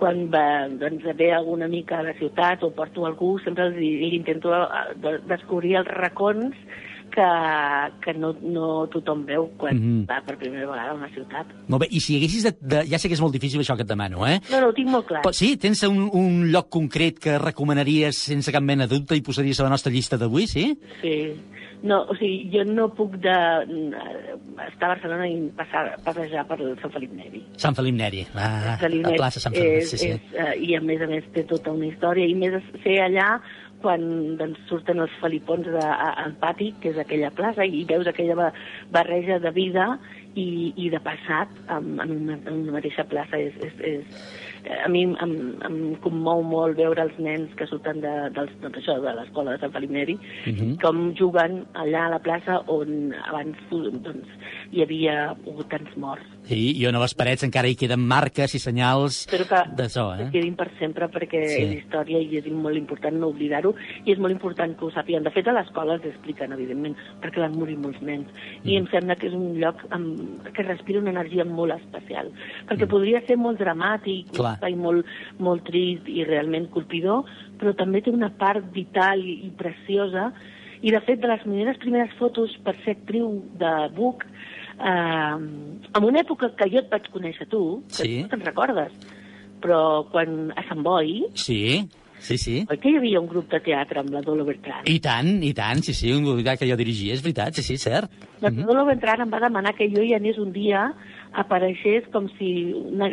quan va, doncs, ve algun amic a la ciutat o porto algú, sempre els, li intento eh, de- descobrir els racons que, que no, no tothom veu quan Mhm. va per primera vegada a una ciutat. Molt bé, i si haguessis de, de... Ja sé que és molt difícil això que et demano, eh? No, no, ho tinc molt clar. Però sí, tens un, un lloc concret que recomanaries sense cap mena de dubte i posaries a la nostra llista d'avui, sí? Sí. No, o sigui, jo no puc de, eh, estar a Barcelona i passar, passejar per Sant Felip Neri. Sant Felip Neri. Ah, Felip la Neri plaça Sant Felip, és, sí, sí. És, uh, I a més a més té tota una història, i més ser allà quan doncs, surten els felipons de, a, al pati, que és aquella plaça, i veus aquella ba- barreja de vida i, i de passat en, en, una, en una mateixa plaça. És, és, és, a mi em, em, em commou molt veure els nens que surten de, dels, doncs això, de l'escola de Sant Felip Neri, Mhm. com juguen allà a la plaça on abans doncs, hi havia hagut tants morts. Sí, i on a les parets encara hi queden marques i senyals Espero que d'això, que eh? quedin per sempre perquè Sí. és història i és molt important no oblidar-ho i és molt important que ho sàpiguen. De fet, a l'escola els expliquen, evidentment, perquè van morir molts nens. I em sembla que és un lloc amb, que respira una energia molt especial. Perquè podria ser molt dramàtic, Clar. espai molt, molt trist i realment colpidor, però també té una part vital i, i preciosa i, de fet, de les meves primeres fotos per ser actriu de Buc, eh, en una època que jo et vaig conèixer tu, que Sí. no te'n recordes, però quan a Sant Boi, Sí, sí, sí. oi que hi havia un grup de teatre amb la Dolo Bertran? I tant, i tant, sí, sí, un grup que jo dirigia, és veritat, sí, sí, cert. La Dolo Bertran em va demanar que jo hi anés un dia apareixés com si una,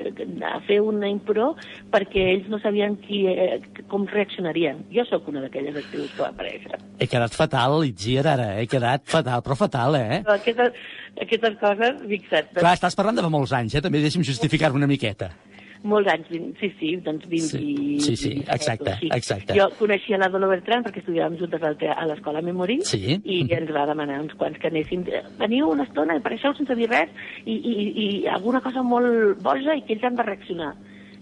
a fer una impro perquè ells no sabien qui, eh, com reaccionarien. Jo sóc una d'aquelles actrius que va aparèixer. He quedat fatal, Itziar, ara, eh? he quedat fatal, però fatal, eh? Però aquestes, aquestes coses, fixa't, Clar, estàs parlant de fa molts anys, eh? També deixi'm justificar-me una miqueta. Molts anys, sí, sí, doncs 20 Sí, i... sí, sí, 27 o exacte, així. exacte. Jo coneixia la Dolo Bertran perquè estudiàvem juntes a l'escola Memory Sí. i ens va demanar uns quants que anéssim. Veniu una estona apareixeu sense dir res i, i, i alguna cosa molt boja i que ells han de reaccionar.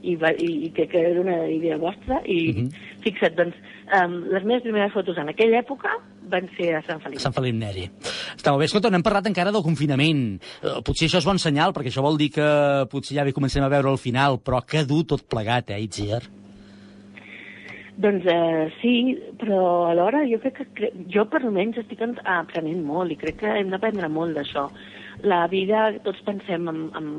I, va, i, i que, que era una idea vostra i Mhm. fixa't, doncs, um, les meves primeres fotos en aquella època van ser a Sant Felip. Sant Felip Neri. Està molt bé. Escolta, no hem parlat encara del confinament. Eh, Potser això és bon senyal, perquè això vol dir que potser ja bé comencem a veure el final, però que dur tot plegat, eh, Itziar? Doncs eh, sí, però alhora jo crec que cre jo per almenys estic en- aprenent molt i crec que hem d'aprendre molt d'això. La vida, tots pensem en, en,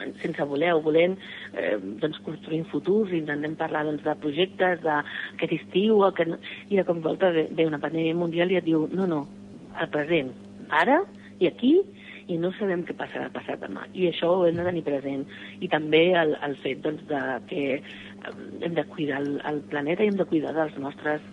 en, sense voler o volent, eh, doncs construint futurs, intentem parlar doncs, de projectes, d'aquest estiu, el que no, i de cop i volta ve, ve una pandèmia mundial i et diu, no, no, al present, ara i aquí, i no sabem què passarà passat demà. I això ho hem de tenir present. I també el, el fet doncs, de que eh, hem de cuidar el, el planeta i hem de cuidar dels nostres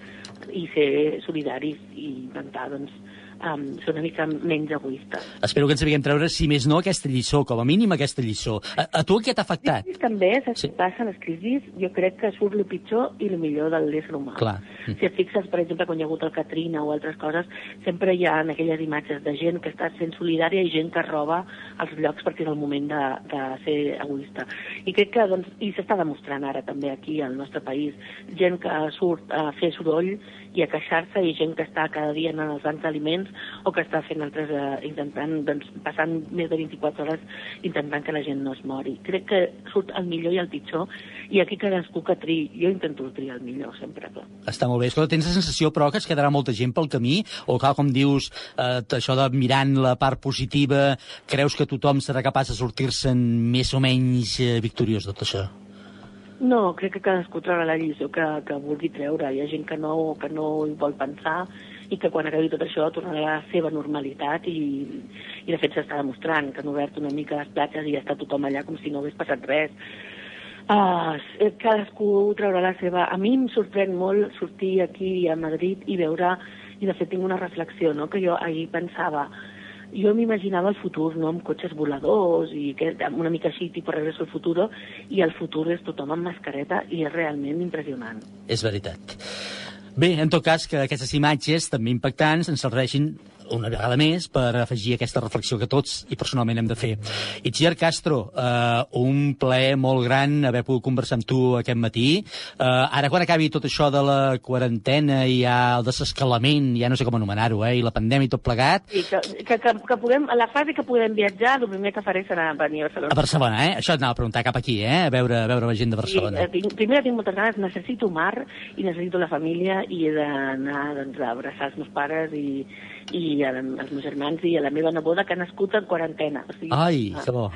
i ser solidaris i intentar doncs, um, ser una mica menys egoistes. Espero que ens sapiguem treure, si més no, aquesta lliçó, com a mínim aquesta lliçó. A, a tu què t'ha afectat? I també, saps sí. passa? Les crisis, jo crec que surt el pitjor i el millor de l'ésser humà. Clar. Si et fixes, per exemple, quan hi ha hagut el Katrina o altres coses, sempre hi ha aquelles imatges de gent que està sent solidària i gent que roba els llocs perquè és el moment de, de ser egoista. I crec que, doncs, i s'està demostrant ara també aquí al nostre país, gent que surt a fer soroll i a queixar-se i gent que està cada dia en els bancs d'aliments o que està fent altres, eh, intentant, doncs, passant més de 24 hores intentant que la gent no es mori. Crec que surt el millor i el pitjor i aquí cadascú que triï. Jo intento triar el millor sempre, clar. Està molt bé. Escolta, tens la sensació, però, que es quedarà molta gent pel camí? O, clar, com dius, eh, això de mirant la part positiva, creus que tothom serà capaç de sortir-se'n més o menys eh, victoriós de tot això? No, crec que cadascú traurà la lliçó que, que vulgui treure. Hi ha gent que no, que no hi vol pensar i que quan acabi tot això tornarà a la seva normalitat i, i de fet s'està demostrant que han obert una mica les platges i ja està tothom allà com si no hagués passat res. Uh, cadascú traurà la seva... A mi em sorprèn molt sortir aquí a Madrid i veure, i de fet tinc una reflexió, no?, que jo ahir pensava, jo m'imaginava el futur, no?, amb cotxes voladors i que, una mica així, tipus Regreso al Futuro, i el futur és tothom amb mascareta i és realment impressionant. És veritat. Bé, en tot cas, que aquestes imatges també impactants ens serveixin una vegada més per afegir aquesta reflexió que tots i personalment hem de fer. Itziar Castro, eh, un plaer molt gran haver pogut conversar amb tu aquest matí. Eh, ara, quan acabi tot això de la quarantena i ja el desescalament, ja no sé com anomenar-ho, eh, i la pandèmia i tot plegat... I que, que, que, que puguem, a la fase que podem viatjar, el primer que faré serà venir a Barcelona. A Barcelona, eh? Això anava a preguntar cap aquí, eh? A veure, a veure la gent de Barcelona. I, eh, tinc, primer tinc moltes ganes, necessito mar i necessito la família i he d'anar doncs, a abraçar els meus pares i, i a, als meus germans i a la meva neboda que ha nascut en quarantena. O sigui, Ai, que bo.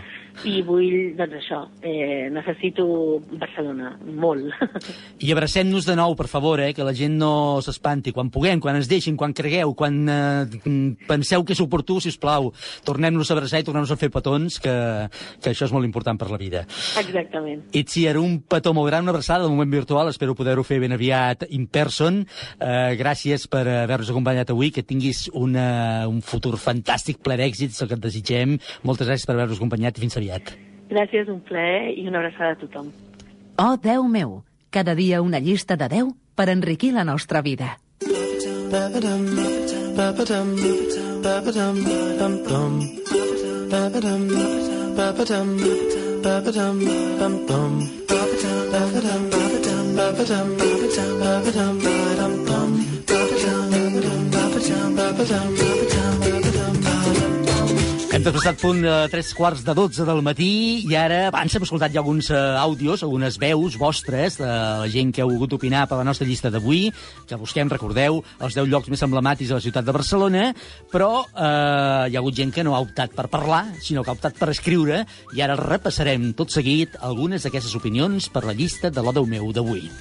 I vull, doncs això, eh, necessito Barcelona, molt. I abracem-nos de nou, per favor, eh, que la gent no s'espanti. Quan puguem, quan ens deixin, quan cregueu, quan eh, penseu que és oportú, si us plau, tornem-nos a abraçar i tornem-nos a fer petons, que, que això és molt important per la vida. Exactament. Itziar, un petó molt gran, una abraçada, de moment virtual, espero poder-ho fer ben aviat in person. Eh, gràcies per haver-nos acompanyat avui, que tinguis una, un futur fantàstic, ple d'èxits, el que et desitgem. Moltes gràcies per haver-nos acompanyat i fins aviat. Gràcies, un plaer i una abraçada a tothom. Oh, Déu meu! Cada dia una llista de 10 per enriquir la nostra vida. Hem traspassat punt de 3 quarts de 12 del matí i ara abans hem escoltat ja alguns uh, àudios, algunes veus vostres de la gent que heu volgut opinar per la nostra llista d'avui, que busquem, recordeu, els 10 llocs més emblemàtics de la ciutat de Barcelona, però uh, hi ha hagut gent que no ha optat per parlar, sinó que ha optat per escriure, i ara repassarem tot seguit algunes d'aquestes opinions per la llista de la Déu meu d'avui.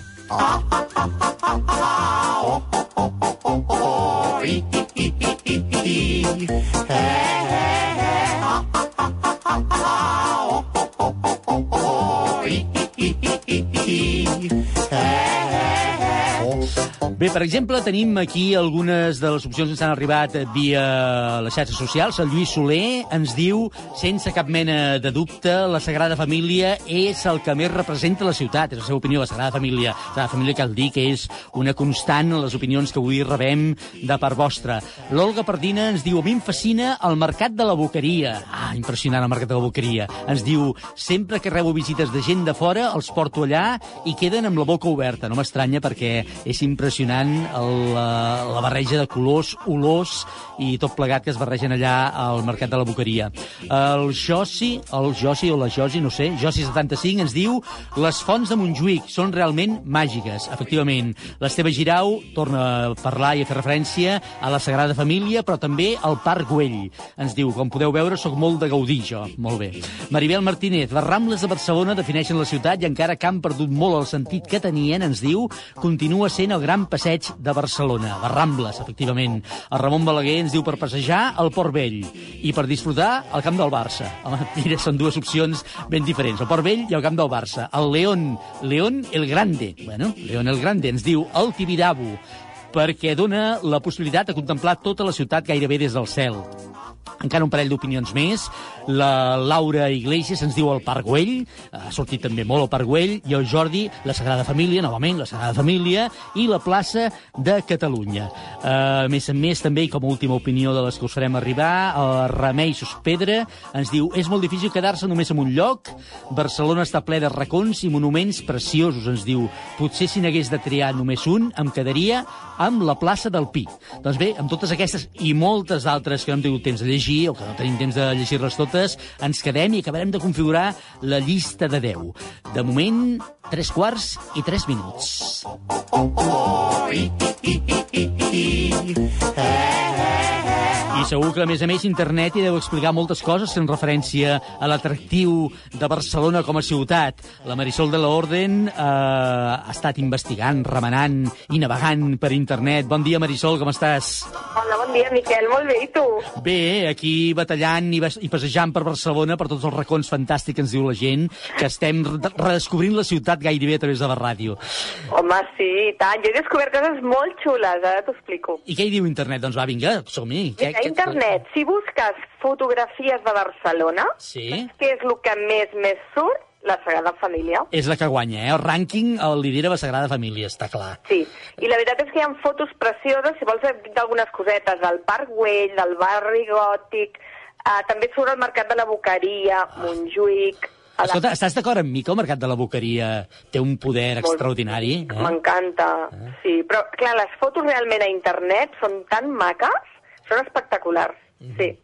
Bé, per exemple, tenim aquí algunes de les opcions que ens han arribat via les xarxes socials. El Lluís Soler ens diu, sense cap mena de dubte, la Sagrada Família és el que més representa la ciutat. És la seva opinió, la Sagrada Família. La Sagrada Família cal dir que és una constant en les opinions que avui rebem de part vostra. L'Olga Pardina ens diu, a mi em fascina el Mercat de la Boqueria. Ah, impressionant el Mercat de la Boqueria. Ens diu, sempre que rebo visites de gent de fora, els porto allà i queden amb la boca oberta. No m'estranya perquè és impressionant el, la, la barreja de colors, olors i tot plegat que es barregen allà al Mercat de la Boqueria. El Josi, el Josi o la Josi, no sé, Josi75 ens diu les fonts de Montjuïc són realment màgiques, efectivament. L'Esteve Girau torna a parlar i a fer referència a la Sagrada Família, però també al Parc Güell. Ens diu, com podeu veure, sóc molt de gaudir, jo. Molt bé. Maribel Martínez, les Rambles de Barcelona defineixen la ciutat i encara que han perdut molt el sentit que tenien, ens diu, continua sent el gran passeig de Barcelona. Les Rambles, efectivament. El Ramon Balaguer ens diu per passejar al Port Vell i per disfrutar al camp del Barça. Home, mira, són dues opcions ben diferents, el Port Vell i el camp del Barça. El León, León el Grande, bueno, León el Grande ens diu el Tibidabo, perquè dona la possibilitat de contemplar tota la ciutat gairebé des del cel. Encara un parell d'opinions més. La Laura Iglesias ens diu el Güell, ha sortit també molt el Güell, i el Jordi, la Sagrada Família, novament, la Sagrada Família, i la plaça de Catalunya. Uh, més a més, també, i com a última opinió de les que us farem arribar, el Remei Sospedra ens diu és molt difícil quedar-se només en un lloc, Barcelona està ple de racons i monuments preciosos, ens diu. Potser si n'hagués de triar només un, em quedaria amb la plaça del Pi. Doncs bé, amb totes aquestes i moltes altres que no hem tingut temps de llegir, o que no tenim temps de llegir-les totes, ens quedem i acabarem de configurar la llista de 10. De moment, 3 quarts i 3 minuts. Oh, i, i, i, i, i, i. Eh, eh, eh. I segur que, a més a més, internet hi deu explicar moltes coses en referència a l'atractiu de Barcelona com a ciutat. La Marisol de la Orden eh, ha estat investigant, remenant i navegant per internet. Bon dia, Marisol, com estàs? Hola, bon dia, Miquel. Molt bé, i tu? Bé, aquí batallant i, i passejant per Barcelona, per tots els racons fantàstics que ens diu la gent, que estem re- redescobrint la ciutat gairebé a través de la ràdio. Home, sí, i tant. Jo he descobert coses molt xules, ara t'ho explico. I què hi diu internet? Doncs va, vinga, som-hi. Què- A internet, si busques fotografies de Barcelona, Sí? què és el que més més surt? La Sagrada Família. És la que guanya, eh? El rànquing el lidera la Sagrada Família, està clar. Sí, i la veritat és que hi ha fotos precioses, si vols dir d'algunes cosetes, del Parc Güell, del barri gòtic, eh, també surt el Mercat de la Boqueria, Montjuïc... a la- Escolta, estàs d'acord amb mi que el mercat de la Boqueria té un poder extraordinari? Eh? M'encanta, sí. Però, clar, les fotos realment a internet són tan maques, són espectaculars, Mhm. sí.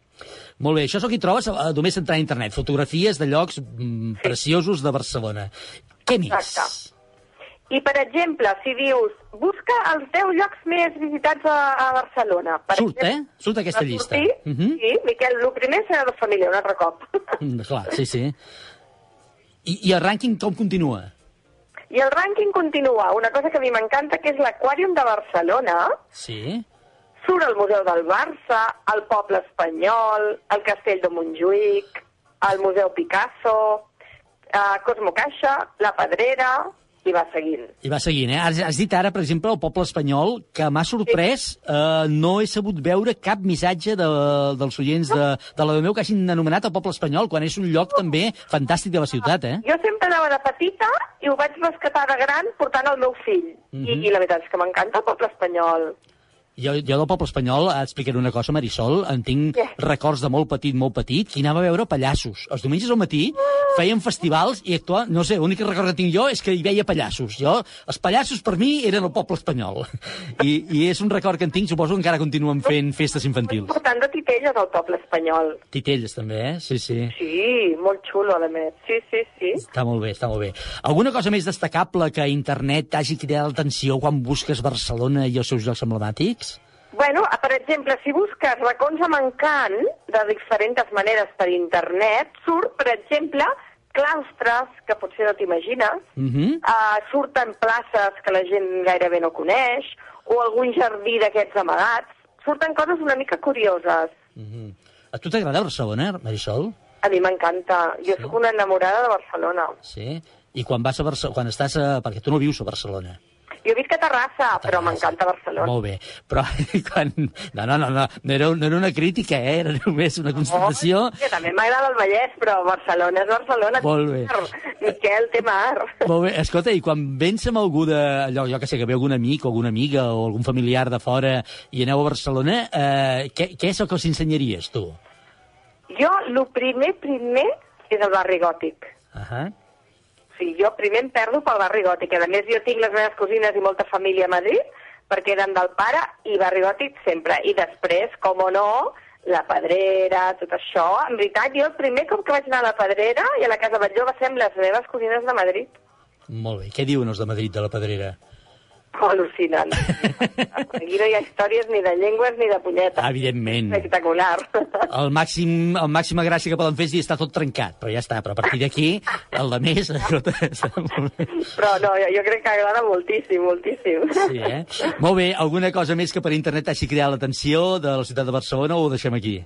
Molt bé, això és el que hi trobes eh, només entrar a internet, fotografies de llocs mm, preciosos de Barcelona. Què més? Exacte. I, per exemple, si dius, busca els 10 llocs més visitats a, a Barcelona. Per Surt, eh? Surt aquesta llista. sortir? Mhm. Sí, Miquel, el primer serà la família, un altre cop. Mm, clar, sí, sí. I, I el rànquing com continua? I el rànquing continua. Una cosa que a mi m'encanta, que és l'Aquàrium de Barcelona. Sí? Surt el Museu del Barça, el Poble Espanyol, el Castell de Montjuïc, el Museu Picasso, eh, Cosmo Caixa, La Pedrera, i va seguint. I va seguint, eh? Has, has dit ara, per exemple, el poble espanyol, que m'ha sorprès, eh, no he sabut veure cap missatge de, dels oients de, de la meu que hagin anomenat el poble espanyol, quan és un lloc també fantàstic de la ciutat, eh? Jo sempre anava de petita i ho vaig rescatar de gran portant el meu fill. Mhm. I, I la veritat és que m'encanta el poble espanyol. Jo, jo del poble espanyol, et explicaré una cosa, Marisol, en tinc records de molt petit, molt petit, hi anava a veure pallassos. Els diumenges al matí feien festivals i actuaven, no sé, l'únic record que tinc jo és que hi veia pallassos. Jo, els pallassos per mi eren el poble espanyol. I, I és un record que en tinc, suposo que encara continuen fent festes infantils. Portant de titelles al poble espanyol. Titelles, també, eh? Sí, sí. Sí, molt xulo, a més. Sí, sí, sí. Està molt bé, està molt bé. Alguna cosa més destacable que internet hagi cridat l'atenció quan busques Barcelona i els seus llocs emblemàtics? Bueno, per exemple, si busques racons amb encant de diferents maneres per internet, surt, per exemple, claustres, que potser no t'imagines, Mm -hmm. uh, surten places que la gent gairebé no coneix, o algun jardí d'aquests amagats. Surten coses una mica curioses. A tu t'agrada Barcelona, Marisol? A mi m'encanta. Jo sóc una enamorada de Barcelona. Sí? I quan vas a Barcelona, quan estàs a... perquè tu no vius a Barcelona. Jo visc a Terrassa, però m'encanta Barcelona. Molt bé, però quan... No, no, no, no, no era, no era una crítica, eh? era només una constatació. Oh, que també m'agrada el Vallès, però Barcelona és Barcelona. Molt bé. Miquel té mar. Molt bé, escolta, i quan vens amb algú de... Allò, jo que sé, que ve algun amic o alguna amiga o algun familiar de fora i aneu a Barcelona, eh, què, què és el que els ensenyaries, tu? Jo, el primer, primer, és el barri gòtic. Uh -huh. Sí, jo primer em perdo pel barri gòtic. A més, jo tinc les meves cosines i molta família a Madrid, perquè eren del pare, i barri gòtic sempre. I després, com o no, la Pedrera, tot això. En veritat, jo el primer cop que vaig anar a la Pedrera i a la Casa Batlló va ser amb les meves cosines de Madrid. Molt bé. Què diuen els de Madrid de la Pedrera? Al·lucinant. Aquí no hi ha històries ni de llengües ni de punyetes. Evidentment. Espectacular. El màxim, el màxima gràcia que poden fer és dir està tot trencat, però ja està. Però a partir d'aquí, el de més... Però no, jo, jo crec que agrada moltíssim, moltíssim. Sí, eh? Molt bé, alguna cosa més que per internet hagi cridat l'atenció de la ciutat de Barcelona o ho deixem aquí?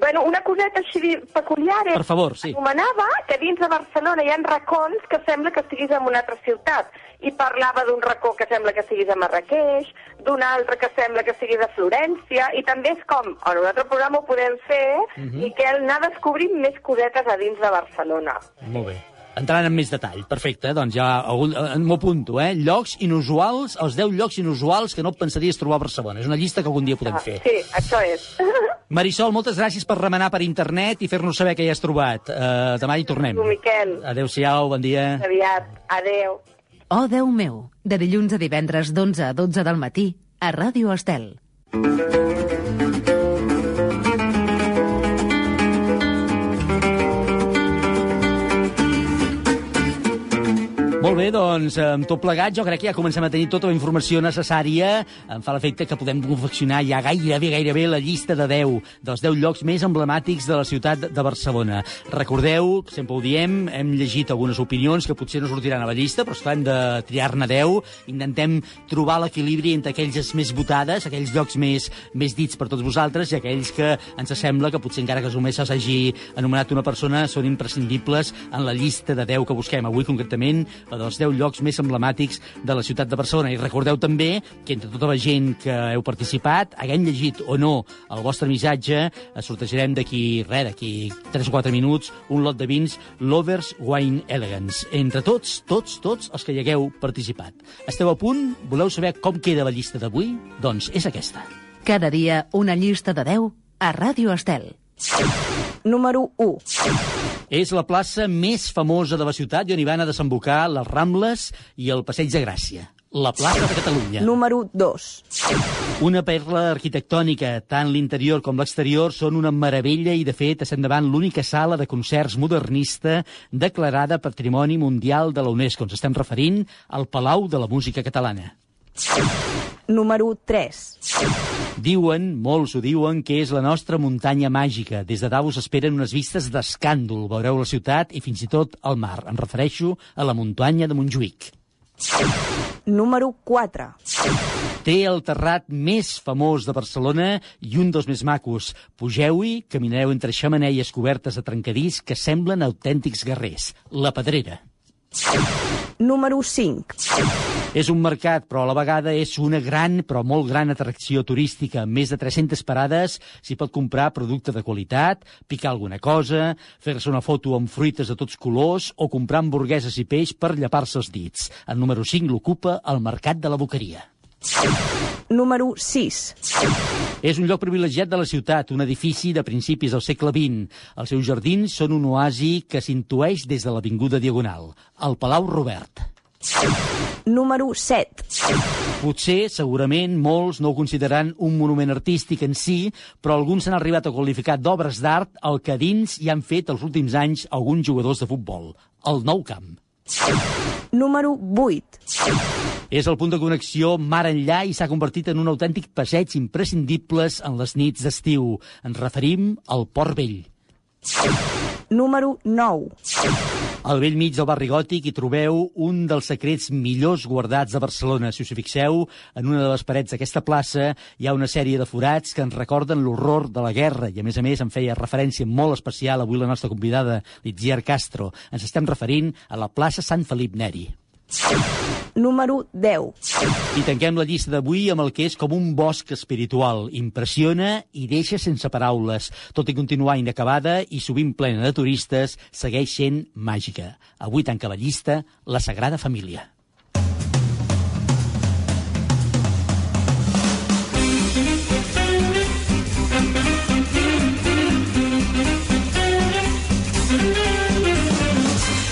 Bueno, una coseta així peculiar és... Per favor, sí. Anomenava que dins de Barcelona hi ha racons que sembla que estiguis en una altra ciutat. I parlava d'un racó que sembla que estiguis a Marrakeix, d'un altre que sembla que estiguis a Florència, i també és com, en un altre programa ho podem fer, Mhm. i que anar descobrint més cosetes a dins de Barcelona. Molt bé. Entrant en més detall, perfecte, doncs ja algun, eh, m'ho apunto, eh? Llocs inusuals, els 10 llocs inusuals que no et pensaries trobar a Barcelona. És una llista que algun dia podem fer. Sí, això és. Marisol, moltes gràcies per remenar per internet i fer-nos saber què hi has trobat. Uh, demà hi tornem. Tu, Miquel. Adéu-siau, bon dia. Aviat. Adeu. Oh, Déu meu, de dilluns a divendres d'11 a 12 del matí, a Ràdio Estel. Molt bé, doncs, amb tot plegat, jo crec que ja comencem a tenir tota la informació necessària. Em fa l'efecte que podem confeccionar ja gairebé, gairebé la llista de 10, dels 10 llocs més emblemàtics de la ciutat de Barcelona. Recordeu, sempre ho diem, hem llegit algunes opinions que potser no sortiran a la llista, però hem de triar-ne 10. Intentem trobar l'equilibri entre aquells més votades, aquells llocs més, més dits per tots vosaltres, i aquells que ens sembla que potser encara que només s'hagi anomenat una persona, són imprescindibles en la llista de 10 que busquem. Avui, concretament, la dels 10 llocs més emblemàtics de la ciutat de Barcelona. I recordeu també que entre tota la gent que heu participat, haguem llegit o no el vostre missatge, eh, sortejarem d'aquí, res, d'aquí 3 o 4 minuts, un lot de vins Lovers Wine Elegance. Entre tots, tots, tots els que hi hagueu participat. Esteu a punt? Voleu saber com queda la llista d'avui? Doncs és aquesta. Cada dia una llista de 10 a Ràdio Estel. Número 1. És la plaça més famosa de la ciutat i on hi van a desembocar les Rambles i el Passeig de Gràcia. La plaça de Catalunya. Número 2. Una perla arquitectònica, tant l'interior com l'exterior són una meravella i, de fet, és endavant l'única sala de concerts modernista declarada Patrimoni Mundial de la UNESCO. Ens estem referint al Palau de la Música Catalana. Número 3. Diuen, molts ho diuen, que és la nostra muntanya màgica. Des de dalt us esperen unes vistes d'escàndol. Veureu la ciutat i fins i tot el mar. Em refereixo a la muntanya de Montjuïc. Número 4. Té el terrat més famós de Barcelona i un dels més macos. Pugeu-hi, caminareu entre xamaneies cobertes de trencadís que semblen autèntics guerrers. La Pedrera. Número 5. És un mercat, però a la vegada és una gran, però molt gran atracció turística. Amb més de 300 parades s'hi pot comprar producte de qualitat, picar alguna cosa, fer-se una foto amb fruites de tots colors o comprar hamburgueses i peix per llepar-se els dits. El número 5 l'ocupa el Mercat de la Boqueria. Número 6. És un lloc privilegiat de la ciutat, un edifici de principis del segle XX. Els seus jardins són un oasi que s'intueix des de l'Avinguda Diagonal, el Palau Robert. Número 7. Potser, segurament, molts no ho consideraran un monument artístic en si, però alguns s'han arribat a qualificar d'obres d'art el que dins hi han fet els últims anys alguns jugadors de futbol, el Nou Camp. Número 8. És el punt de connexió mar enllà i s'ha convertit en un autèntic passeig imprescindibles en les nits d'estiu. Ens referim al Port Vell. Número 9. Al vell mig del barri gòtic hi trobeu un dels secrets millors guardats de Barcelona. Si us fixeu, en una de les parets d'aquesta plaça hi ha una sèrie de forats que ens recorden l'horror de la guerra i, a més a més, en feia referència molt especial avui la nostra convidada, Litziar Castro. Ens estem referint a la plaça Sant Felip Neri. Número 10. I tanquem la llista d'avui amb el que és com un bosc espiritual. Impressiona i deixa sense paraules. Tot i continuar inacabada i sovint plena de turistes, segueix sent màgica. Avui tanca la llista la Sagrada Família.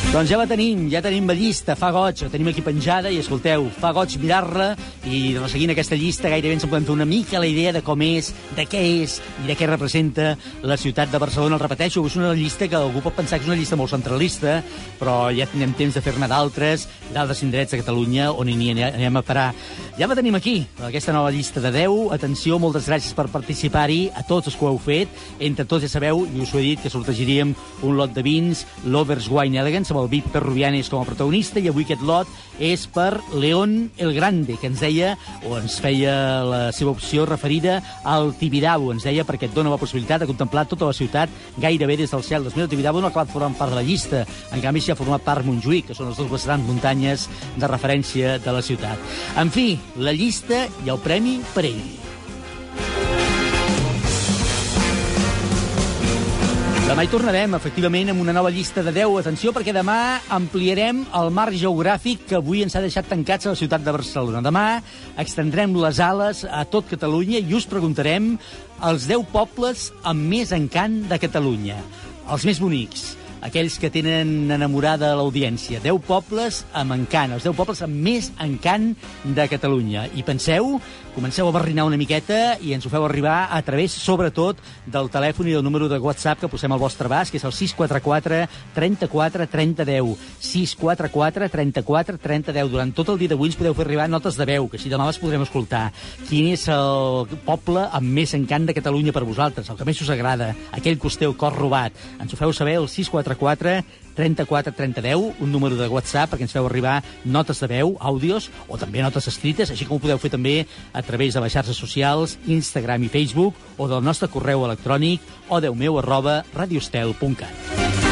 Doncs ja la tenim, ja tenim la llista, fa goig, la tenim aquí penjada i escolteu, fa goig mirar-la i resseguint aquesta llista gairebé ens en podem fer una mica la idea de com és, de què és i de què representa la ciutat de Barcelona. El repeteixo, és una llista que algú pot pensar que és una llista molt centralista, però ja tindrem temps de fer-ne d'altres, d'altres indrets de Catalunya on hi anem a parar. Ja la tenim aquí, aquesta nova llista de 10. Atenció, moltes gràcies per participar-hi, a tots els que ho heu fet. Entre tots ja sabeu, i us ho he dit, que sortegiríem un lot de vins, l'Overs Wine Elegance, amb el Víctor Rubianes com a protagonista, i avui aquest lot és per León el Grande, que ens deia, o ens feia la seva opció referida al Tibidabo, ens deia perquè et dona la possibilitat de contemplar tota la ciutat gairebé des del cel. Doncs mira, el Tibidabo no ha acabat formant part de la llista, en canvi s'hi ha format part Montjuïc, que són les dues grans muntanyes de referència de la ciutat. En fi, la llista i el premi per ell. Demà hi tornarem, efectivament, amb una nova llista de 10. Atenció, perquè demà ampliarem el marc geogràfic que avui ens ha deixat tancats a la ciutat de Barcelona. Demà extendrem les ales a tot Catalunya i us preguntarem els 10 pobles amb més encant de Catalunya. Els més bonics, aquells que tenen enamorada l'audiència. 10 pobles amb encant, els 10 pobles amb més encant de Catalunya. I penseu, comenceu a barrinar una miqueta i ens ho feu arribar a través, sobretot, del telèfon i del número de WhatsApp que posem al vostre abast, que és el 644 34 30 10. 644 34 30 10. Durant tot el dia d'avui ens podeu fer arribar notes de veu, que així demà les podrem escoltar. Quin és el poble amb més encant de Catalunya per vosaltres, el que més us agrada, aquell que us té el cor robat. Ens ho feu saber al 644 34 30 10, un número de WhatsApp perquè ens feu arribar notes de veu, àudios o també notes escrites, així com ho podeu fer també a través de les xarxes socials, Instagram i Facebook o del nostre correu electrònic o deumeu arroba radiostel.cat.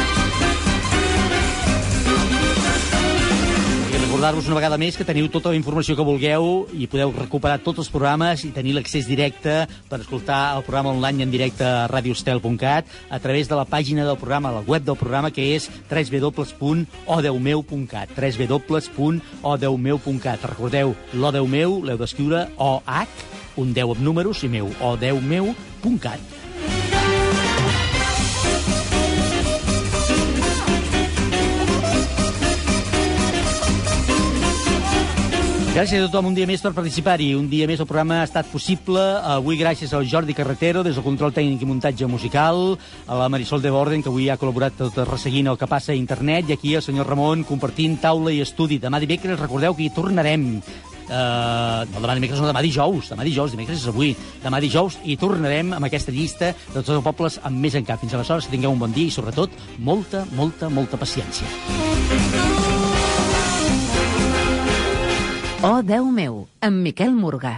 recordar-vos una vegada més que teniu tota la informació que vulgueu i podeu recuperar tots els programes i tenir l'accés directe per escoltar el programa online en directe a radiostel.cat a través de la pàgina del programa, la web del programa, que és www.odeumeu.cat www.odeumeu.cat Recordeu, l'Odeumeu l'heu d'escriure O-H, un 10 amb números i meu, odeumeu.cat Gràcies a tothom un dia més per participar-hi. Un dia més el programa ha estat possible. Avui gràcies al Jordi Carretero, des del control tècnic i muntatge musical, a la Marisol de Borden, que avui ha col·laborat tot resseguint el que passa a internet, i aquí el senyor Ramon compartint taula i estudi. Demà dimecres recordeu que hi tornarem. Uh, no, demà dimecres, no, demà dijous. Demà dijous, dimecres és avui. Demà dijous i tornarem amb aquesta llista de tots els pobles amb més encap. Fins aleshores, que tingueu un bon dia i, sobretot, molta, molta, molta paciència. Oh, Déu meu, amb Miquel Morgà.